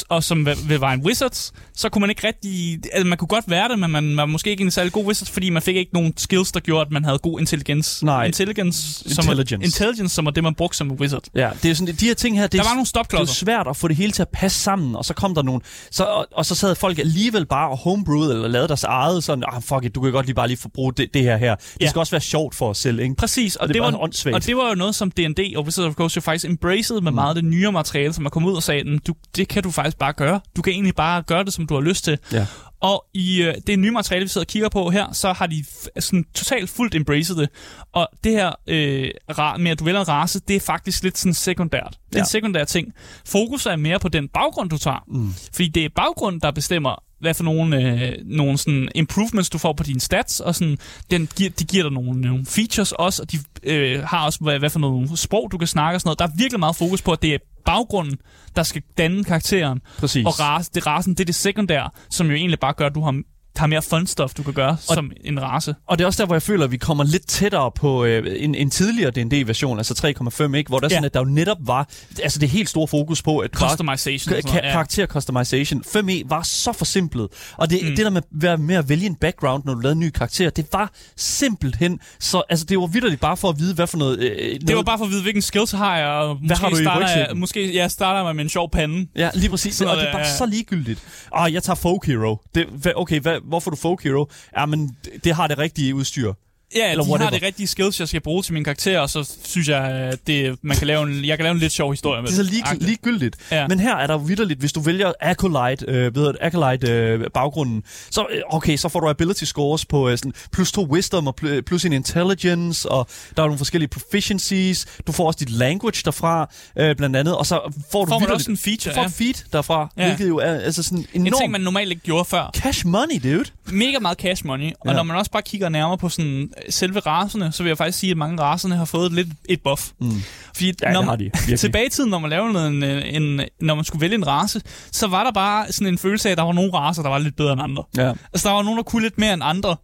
og som vil være en wizard, så kunne man ikke rigtig... Altså, man kunne godt være det, men man, man var måske ikke en særlig god wizard, fordi man fik ikke nogen skills, der gjorde, at man havde god intelligens. Nej. Intelligence, Intelligence. Som, er, intelligence, som er det, man brugte som wizard. Ja, det er sådan, de her ting her, det Der er, var nogle det er stopklodser. svært at få det hele til at passe sammen, og så kom der nogen, så, og, og så sad folk alligevel bare og homebrewed, eller lavede deres eget, sådan, ah, fuck it, du kan godt lige bare lige få bruge det, det her her. Det Ja. skal også være sjovt for os selv, ikke? Præcis, og, Og det det, var, åndssvagt. og det var jo noget, som D&D og Wizards of the Coast jo faktisk embraced med mm. meget af det nyere materiale, som er kommet ud og sagde, "Mm, du, det kan du faktisk bare gøre. Du kan egentlig bare gøre det, som du har lyst til. Ja. Og i øh, det nye materiale, vi sidder og kigger på her, så har de f- sådan totalt fuldt embraced det. Og det her øh, ra- med, at du vælger en race, det er faktisk lidt sådan sekundært. Det er ja. En sekundær ting. Fokus er mere på den baggrund, du tager. Mm. Fordi det er baggrunden, der bestemmer, hvad for nogle, øh, nogle sådan improvements, du får på dine stats, og sådan, den giver, de giver dig nogle, nogle features også, og de øh, har også, hvad, hvad for nogle sprog, du kan snakke og sådan noget. Der er virkelig meget fokus på, at det er baggrunden, der skal danne karakteren. Præcis. Og race, det rasen, det er det sekundære, som jo egentlig bare gør, at du har, har mere fun stuff, du kan gøre og som en race. Og det er også der, hvor jeg føler, at vi kommer lidt tættere på øh, en, en tidligere D&D-version, altså 3.5, ikke? hvor der, ja. sådan, at der jo netop var altså det helt store fokus på, at Customization. og Ka- karakter customization. 5e var så for simplet. Og det, mm. det der med, med, med at vælge en background, når du lavede en ny karakter, det var simpelthen så... Altså, det var vidderligt bare for at vide, hvad for noget... Øh, noget Det var bare for at vide, hvilken skills har jeg, og måske har du i starter jeg, rygsækken? måske jeg starter jeg med en sjov pande. Ja, lige præcis. Sådan og det er bare ja. så ligegyldigt. Ah, jeg tager Folk Hero. Det, okay, hva, hvorfor er du Folk Hero? Ja, men det- det har det rigtige udstyr. Ja, Eller de whatever. har det rigtige skills, jeg skal bruge til min karakter, og så synes jeg, at det, man kan lave en, jeg kan lave en lidt sjov historie med Det er så Agtigt. ligegyldigt. Ja. Men her er der vidderligt, hvis du vælger Acolyte, øh, ved Acolyte øh, baggrunden, så, øh, okay, så får du ability scores på øh, sådan, plus to wisdom og pl- plus en intelligence, og der er nogle forskellige proficiencies. Du får også dit language derfra, øh, blandt andet, og så får du Får man også en feature, Du får ja. feed derfra, Ja. hvilket jo er altså sådan En enormt ting, man normalt ikke gjorde før. cash money, dude. Mega meget cash money, og Ja. når man også bare kigger nærmere på sådan øh, selve racerne, så vil jeg faktisk sige, at mange af racerne har fået lidt et buff. Mm. Fordi Ja, når det har de, tilbage i tiden, når man lavede en, en, en, når man skulle vælge en race, så var der bare sådan en følelse af, at der var nogle racer, der var lidt bedre end andre. Ja. Altså, der var nogen, der kunne lidt mere end andre.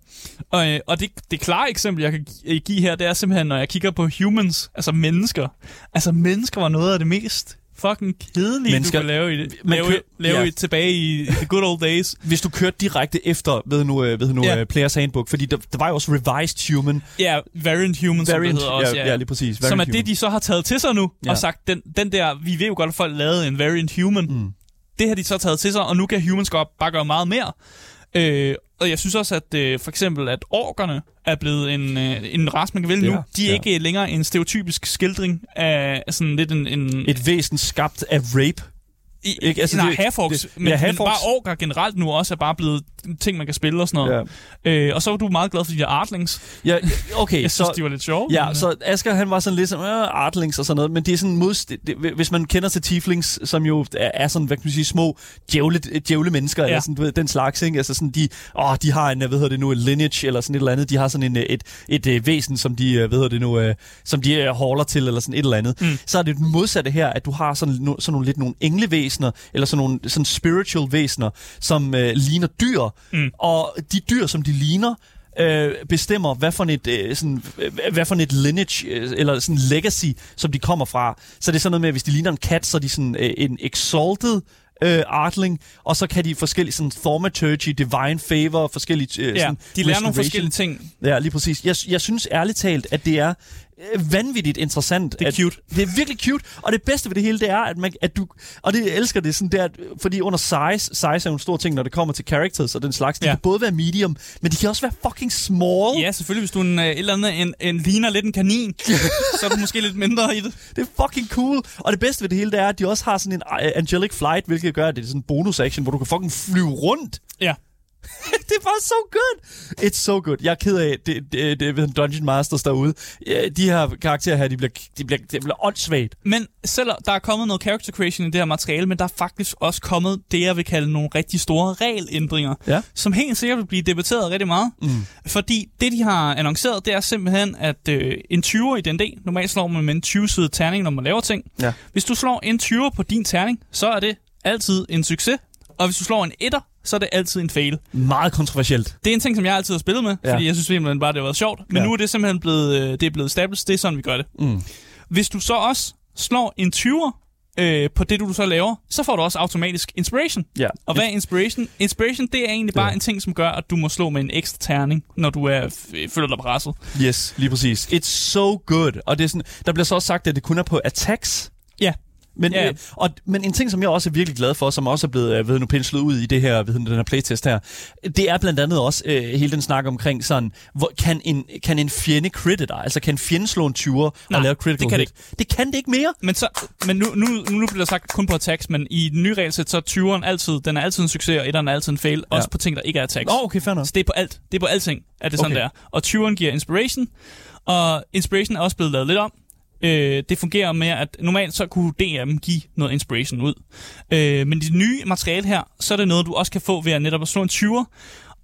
Og, øh, og det, det klare eksempel, jeg kan gi- give her, det er simpelthen, når jeg kigger på humans, altså mennesker. Altså, mennesker var noget af det mest fucking kedelige, Mennesker- du kan lave, i, det, Man lave, kø- lave ja. i, tilbage i the good old days. Hvis du kørte direkte efter, ved nu, øh, ved nu Ja. ja. Players Handbook, fordi der, der var jo også Revised Human. Ja, variant humans, som det Variant, hedder også. ja, ja, lige præcis. Som er Variant det, human. de så har taget til sig nu, Ja. og sagt, den, den der, vi ved jo godt, at folk lavede en variant human. Mm. Det har de så taget til sig, og nu kan humans godt bare gøre meget mere. Øh, og jeg synes også, at øh, for eksempel, at orkerne er blevet en, øh, en race, man kan vælge Ja, nu. De er ja. ikke længere en stereotypisk skildring af sådan lidt en... en Et væsen skabt af rape. i, ikke? Altså, nej, det- Hafox, det- men, ja, men Hafox. bare orker generelt nu også er bare blevet ting, man kan spille og sådan noget. Ja. Øh, og så var du meget glad for de der artlings. Ja, okay, Jeg synes, så... de var lidt sjove. Ja, men, så Asger han var sådan lidt som øh, artlings og sådan noget, men det er sådan modst... det, hvis man kender til tieflings, som jo er, er sådan, hvad kan man sige, små djævle, djævle mennesker, ja. Eller sådan, du ved, den slags, ikke? Altså sådan, de, åh, de har en, hvad hedder det nu, en lineage, eller sådan et eller andet, de har sådan en, øh, et, et, et væsen, som de, øh, hvad hedder det nu, øh, som de øh, holder til, eller sådan et eller andet. Mm. Så er det den modsatte her, at du har sådan, no, sådan nogle lidt nogle englevæsener, eller sådan nogle sådan spiritual væsener, som øh, ligner dyr, mm. og de dyr, som de ligner, øh, bestemmer, hvad for et, øh, sådan, hvad for et lineage, øh, eller sådan legacy, som de kommer fra. Så det er sådan noget med, at hvis de ligner en kat, så er de sådan øh, en exalted øh, artling, og så kan de forskellige sådan thaumaturgy, divine favor, forskellige øh, ja, sådan, de lærer nogle forskellige ting. Ja, lige præcis. Jeg, jeg synes ærligt talt, at det er vanvittigt interessant. Det er at, cute. Det er virkelig cute, og det bedste ved det hele, det er, at, man, at du... Og det jeg elsker det sådan der, at, fordi under size, size er jo en stor ting, når det kommer til characters og den slags. De Ja. kan både være medium, men de kan også være fucking small. Ja, selvfølgelig, hvis du en, øh, et eller andet, en, en, ligner lidt en kanin, så er du måske lidt mindre i det. Det er fucking cool. Og det bedste ved det hele, det er, at de også har sådan en angelic flight, hvilket gør, at det er sådan en bonus action, hvor du kan fucking flyve rundt. Ja. det er bare so good. It's so good. Jeg er ked af, det, det, det ved Dungeon Masters derude. De her karakterer her, de bliver, de bliver, de bliver åndssvagt. Men selvom der er kommet noget character creation i det her materiale, men der er faktisk også kommet det, jeg vil kalde nogle rigtig store regelændringer, Ja. som helt sikkert vil blive debatteret rigtig meget. Mm. Fordi det, de har annonceret, det er simpelthen, at øh, en 20'er i D&D, normalt slår man med en 20-sidet terning, når man laver ting. Ja. Hvis du slår en 20'er på din terning, så er det altid en succes. Og hvis du slår en 1'er, så er det altid en fail. Meget kontroversielt. Det er en ting, som jeg altid har spillet med, Ja. fordi jeg synes simpelthen bare, det har været sjovt. Men Ja. nu er det simpelthen blevet, øh, det er blevet established, det er sådan, vi gør det. Mm. Hvis du så også slår en 20'er øh, på det, du så laver, så får du også automatisk inspiration. Ja. Og hvad er inspiration? Inspiration, det er egentlig bare Ja. en ting, som gør, at du må slå med en ekstra terning, når du er, f- føler dig presset. Yes, lige præcis. It's so good. Og det er sådan, der bliver så også sagt, at det kun er på attacks. Ja. Men, Ja. øh, og, men en ting, som jeg også er virkelig glad for, som også er blevet øh, ved nu penslet ud i det her, ved den her playtest her, det er blandt andet også øh, hele den snak omkring sådan, hvor, kan, en, kan en fjende critte dig? Altså kan en fjende slå en 20'er og lave critical det kan det hit? Det kan det ikke mere. Men, så, men nu, nu, nu bliver der sagt kun på attacks, men i den nye regelsæt, så er 20'eren altid, den er altid en succes, og 1'eren er altid en fail, ja. også på ting, der ikke er attacks. Oh, okay, fair nok. Så det er på alt. Det er på alting, er det sådan Okay. der. Og 20'eren giver inspiration, og inspiration er også blevet lavet lidt om. Øh, det fungerer med, at normalt så kunne DM give noget inspiration ud. Øh, men det nye materiale her, så er det noget, du også kan få ved at netop at slå en 20'er.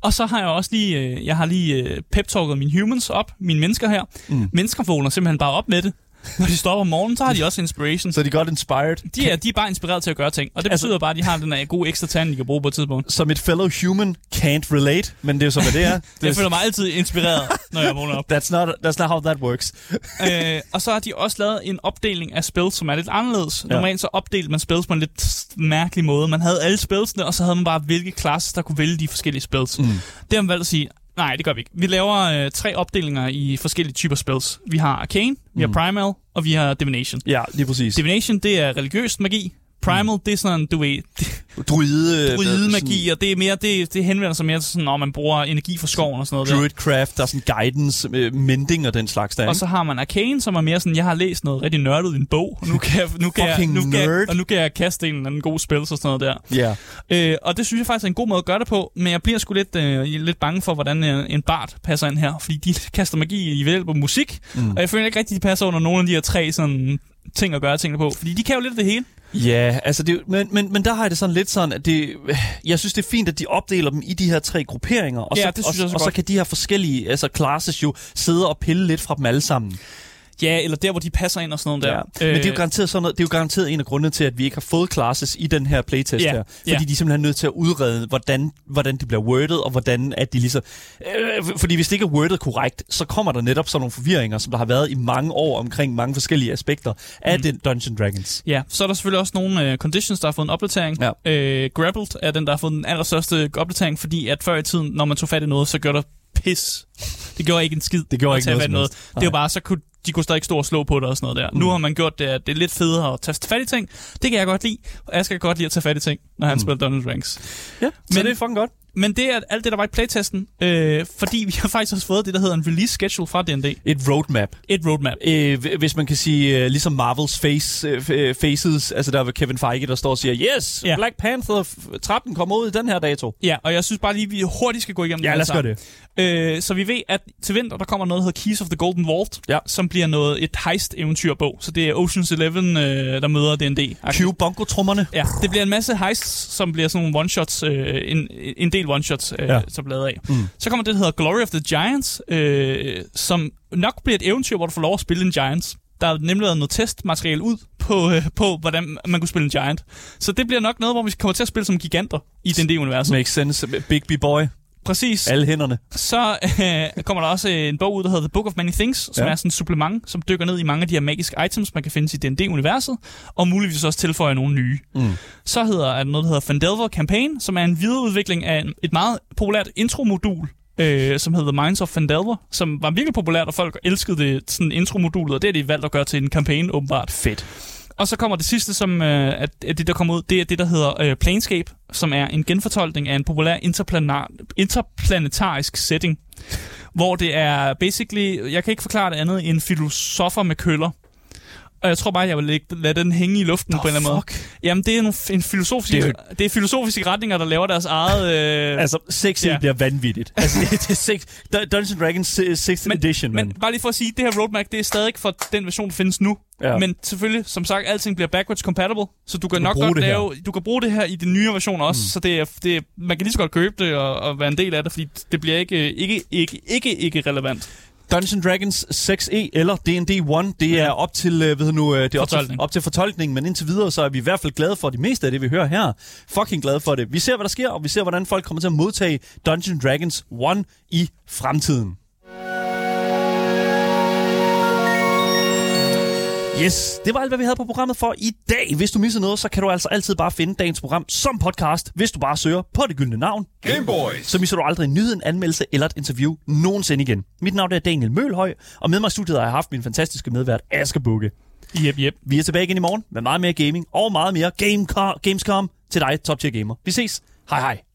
Og så har jeg også lige, øh, jeg har lige øh, pep-talket mine humans op, mine mennesker her. Mm. Mennesker vågner simpelthen bare op med det. Når de står op om morgenen, så har de også inspiration. Så er de godt inspired. De er, de er bare inspireret til at gøre ting. Og det Altså- betyder bare, at de har den her gode ekstra tand, de kan bruge på et tidspunkt. Som et fellow human can't relate, men det er jo så, hvad det er. Det Jeg føler mig altid inspireret, når jeg vågner op. That's not, that's not how that works. øh, og så har de også lavet en opdeling af spells, som er lidt anderledes. Ja. Normalt så opdelte man spells på en lidt mærkelig måde. Man havde alle spellsene, og så havde man bare, hvilke classes, der kunne vælge de forskellige spells. Mm. Det har man valgt at sige, nej, det gør vi ikke. Vi laver øh, tre opdelinger i forskellige typer spells. Vi har Arcane, vi har Primal, og vi har Divination. Ja, lige præcis. Divination, det er religiøs magi. Primal, det er sådan, du ved, Druide, druide øh, magi, og det er mere, det, det henvender sig mere til sådan, når man bruger energi fra skoven og sådan noget. der. Druidcraft, der er sådan guidance, øh, mending og den slags der, Og så har man Arcane, som er mere sådan, jeg har læst noget rigtig nørdet i en bog, og nu kan jeg, nu kan jeg, nu kan jeg, og nu kan jeg kaste en anden god spil og sådan noget der. Ja. Øh, og det synes jeg faktisk er en god måde at gøre det på, men jeg bliver sgu lidt, øh, lidt bange for, hvordan øh, en bard passer ind her, fordi de kaster magi i hjælp af musik, mm. og jeg føler ikke rigtig, de passer under nogen af de her tre sådan, ting at gøre tingene på, fordi de kan jo lidt det hele. Ja, altså det, men, men, men der har jeg det sådan lidt sådan, at det, jeg synes det er fint, at de opdeler dem i de her tre grupperinger, og, Ja, så, det synes jeg og, også og så kan de her forskellige altså classes jo sidde og pille lidt fra dem alle sammen. Ja, eller der, hvor de passer ind og sådan noget der. Ja. Men det er jo garanteret sådan noget, det er jo garanteret en af grundene til, at vi ikke har fået classes i den her playtest Ja, her. Fordi ja. de er simpelthen nødt til at udrede, hvordan, hvordan det bliver wordet, og hvordan at de ligesom... Øh, fordi hvis det ikke er wordet korrekt, så kommer der netop sådan nogle forvirringer, som der har været i mange år omkring mange forskellige aspekter af mm. den Dungeon Dragons. Ja, så er der selvfølgelig også nogle øh, conditions, der har fået en opdatering. Ja. Øh, Grappled er den, der har fået den allerstørste opdatering, fordi at før i tiden, når man tog fat i noget, så gjorde der pis. Det gjorde ikke en skid Det gjorde ikke noget noget. Det var bare, så kunne de kunne stadig stå og slå på det og sådan noget der. Mm. Nu har man gjort det, at det er lidt federe at tage fat i ting. Det kan jeg godt lide. Og jeg skal godt lide at tage fat i ting, når han mm. spiller Dungeons Dragons. Ja, så Men- det er fucking godt. Men det er alt det, der var i playtesten, øh, fordi vi har faktisk også fået det, der hedder en release schedule fra D&D. Et roadmap. Et roadmap. Øh, hv- hvis man kan sige, øh, ligesom Marvels face, øh, øh, faces, altså der er Kevin Feige, der står og siger, yes, Ja. Black Panther f- 13 kommer ud i den her dato. Ja, og jeg synes bare lige, vi hurtigt skal gå igennem Ja, det lad os gøre sammen. Øh, så vi ved, at til vinter, der kommer noget, der hedder Keys of the Golden Vault, Ja. som bliver noget et heist-eventyrbog. Så det er Ocean's Eleven, øh, der møder D&D. Cue bongo-trommerne. Ja, det bliver en masse heists, som bliver sådan nogle one-shots, øh, en, en del one-shots, øh, Ja. så bladet af. Mm. Så kommer det, der hedder Glory of the Giants, øh, som nok bliver et eventyr, hvor du får lov at spille en Giants. Der er nemlig lavet noget testmateriale ud på, øh, på, hvordan man kunne spille en Giant. Så det bliver nok noget, hvor vi kommer til at spille som giganter i D&D-universet. Makes sense. Big B-boy. Præcis. Alle hænderne. Så øh, kommer der også en bog ud, der hedder The Book of Many Things, som Ja. er sådan et supplement, som dykker ned i mange af de her magiske items, man kan finde i D&D-universet, og muligvis også tilføjer nogle nye. Mm. Så hedder er der noget, der hedder Fandelver Campaign, som er en videreudvikling af et meget populært intro-modul, øh, som hedder Minds of Fandelver, som var virkelig populært, og folk elskede det sådan intro-modulet, og det er de valgt at gøre til en kampagne, åbenbart. Fedt. Og så kommer det sidste, som øh, at, det, der kommer ud, det er det, der hedder øh, Planescape, som er en genfortolkning af en populær interplanar, interplanetarisk setting, hvor det er basically, jeg kan ikke forklare det andet end filosofer med køller. Og jeg tror bare, jeg vil lægge, lade den hænge i luften på en eller anden måde. fuck? Jamen, det er, nogle, en filosofiske, Det er det, jo- er det er filosofiske retninger, der laver deres eget... Øh, Altså, 6 Ja. bliver vanvittigt. Altså, det, det er six, Dungeons Dragons 6th men, edition, men man. bare lige for at sige, det her roadmap, det er stadig for den version, der findes nu. Ja. Men selvfølgelig, som sagt, alting bliver backwards compatible, så du kan kan nok godt det her. lave, du kan bruge det her i den nye version også, mm. så det er, det er, man kan lige så godt købe det og, og være en del af det, fordi det bliver ikke, ikke, ikke, ikke, ikke relevant. Dungeons Dragons 6e eller D&D 1, det er op til, øh, ved nu, øh, det er op til, op til fortolkning, men indtil videre, så er vi i hvert fald glade for det meste af det, vi hører her. Fucking glade for det. Vi ser, hvad der sker, og vi ser, hvordan folk kommer til at modtage Dungeons Dragons 1 i fremtiden. Yes, det var alt, hvad vi havde på programmet for i dag. Hvis du misser noget, så kan du altså altid bare finde dagens program som podcast, hvis du bare søger på det gyldne navn. Gameboys. Så misser du aldrig en nyhed, en anmeldelse eller et interview nogensinde igen. Mit navn er Daniel Mølhøj, og med mig i studiet har jeg haft min fantastiske medvært Asger Bukke. Yep, yep. Vi er tilbage igen i morgen med meget mere gaming og meget mere Game Gamescom til dig, Top Tier Gamer. Vi ses. Hej hej.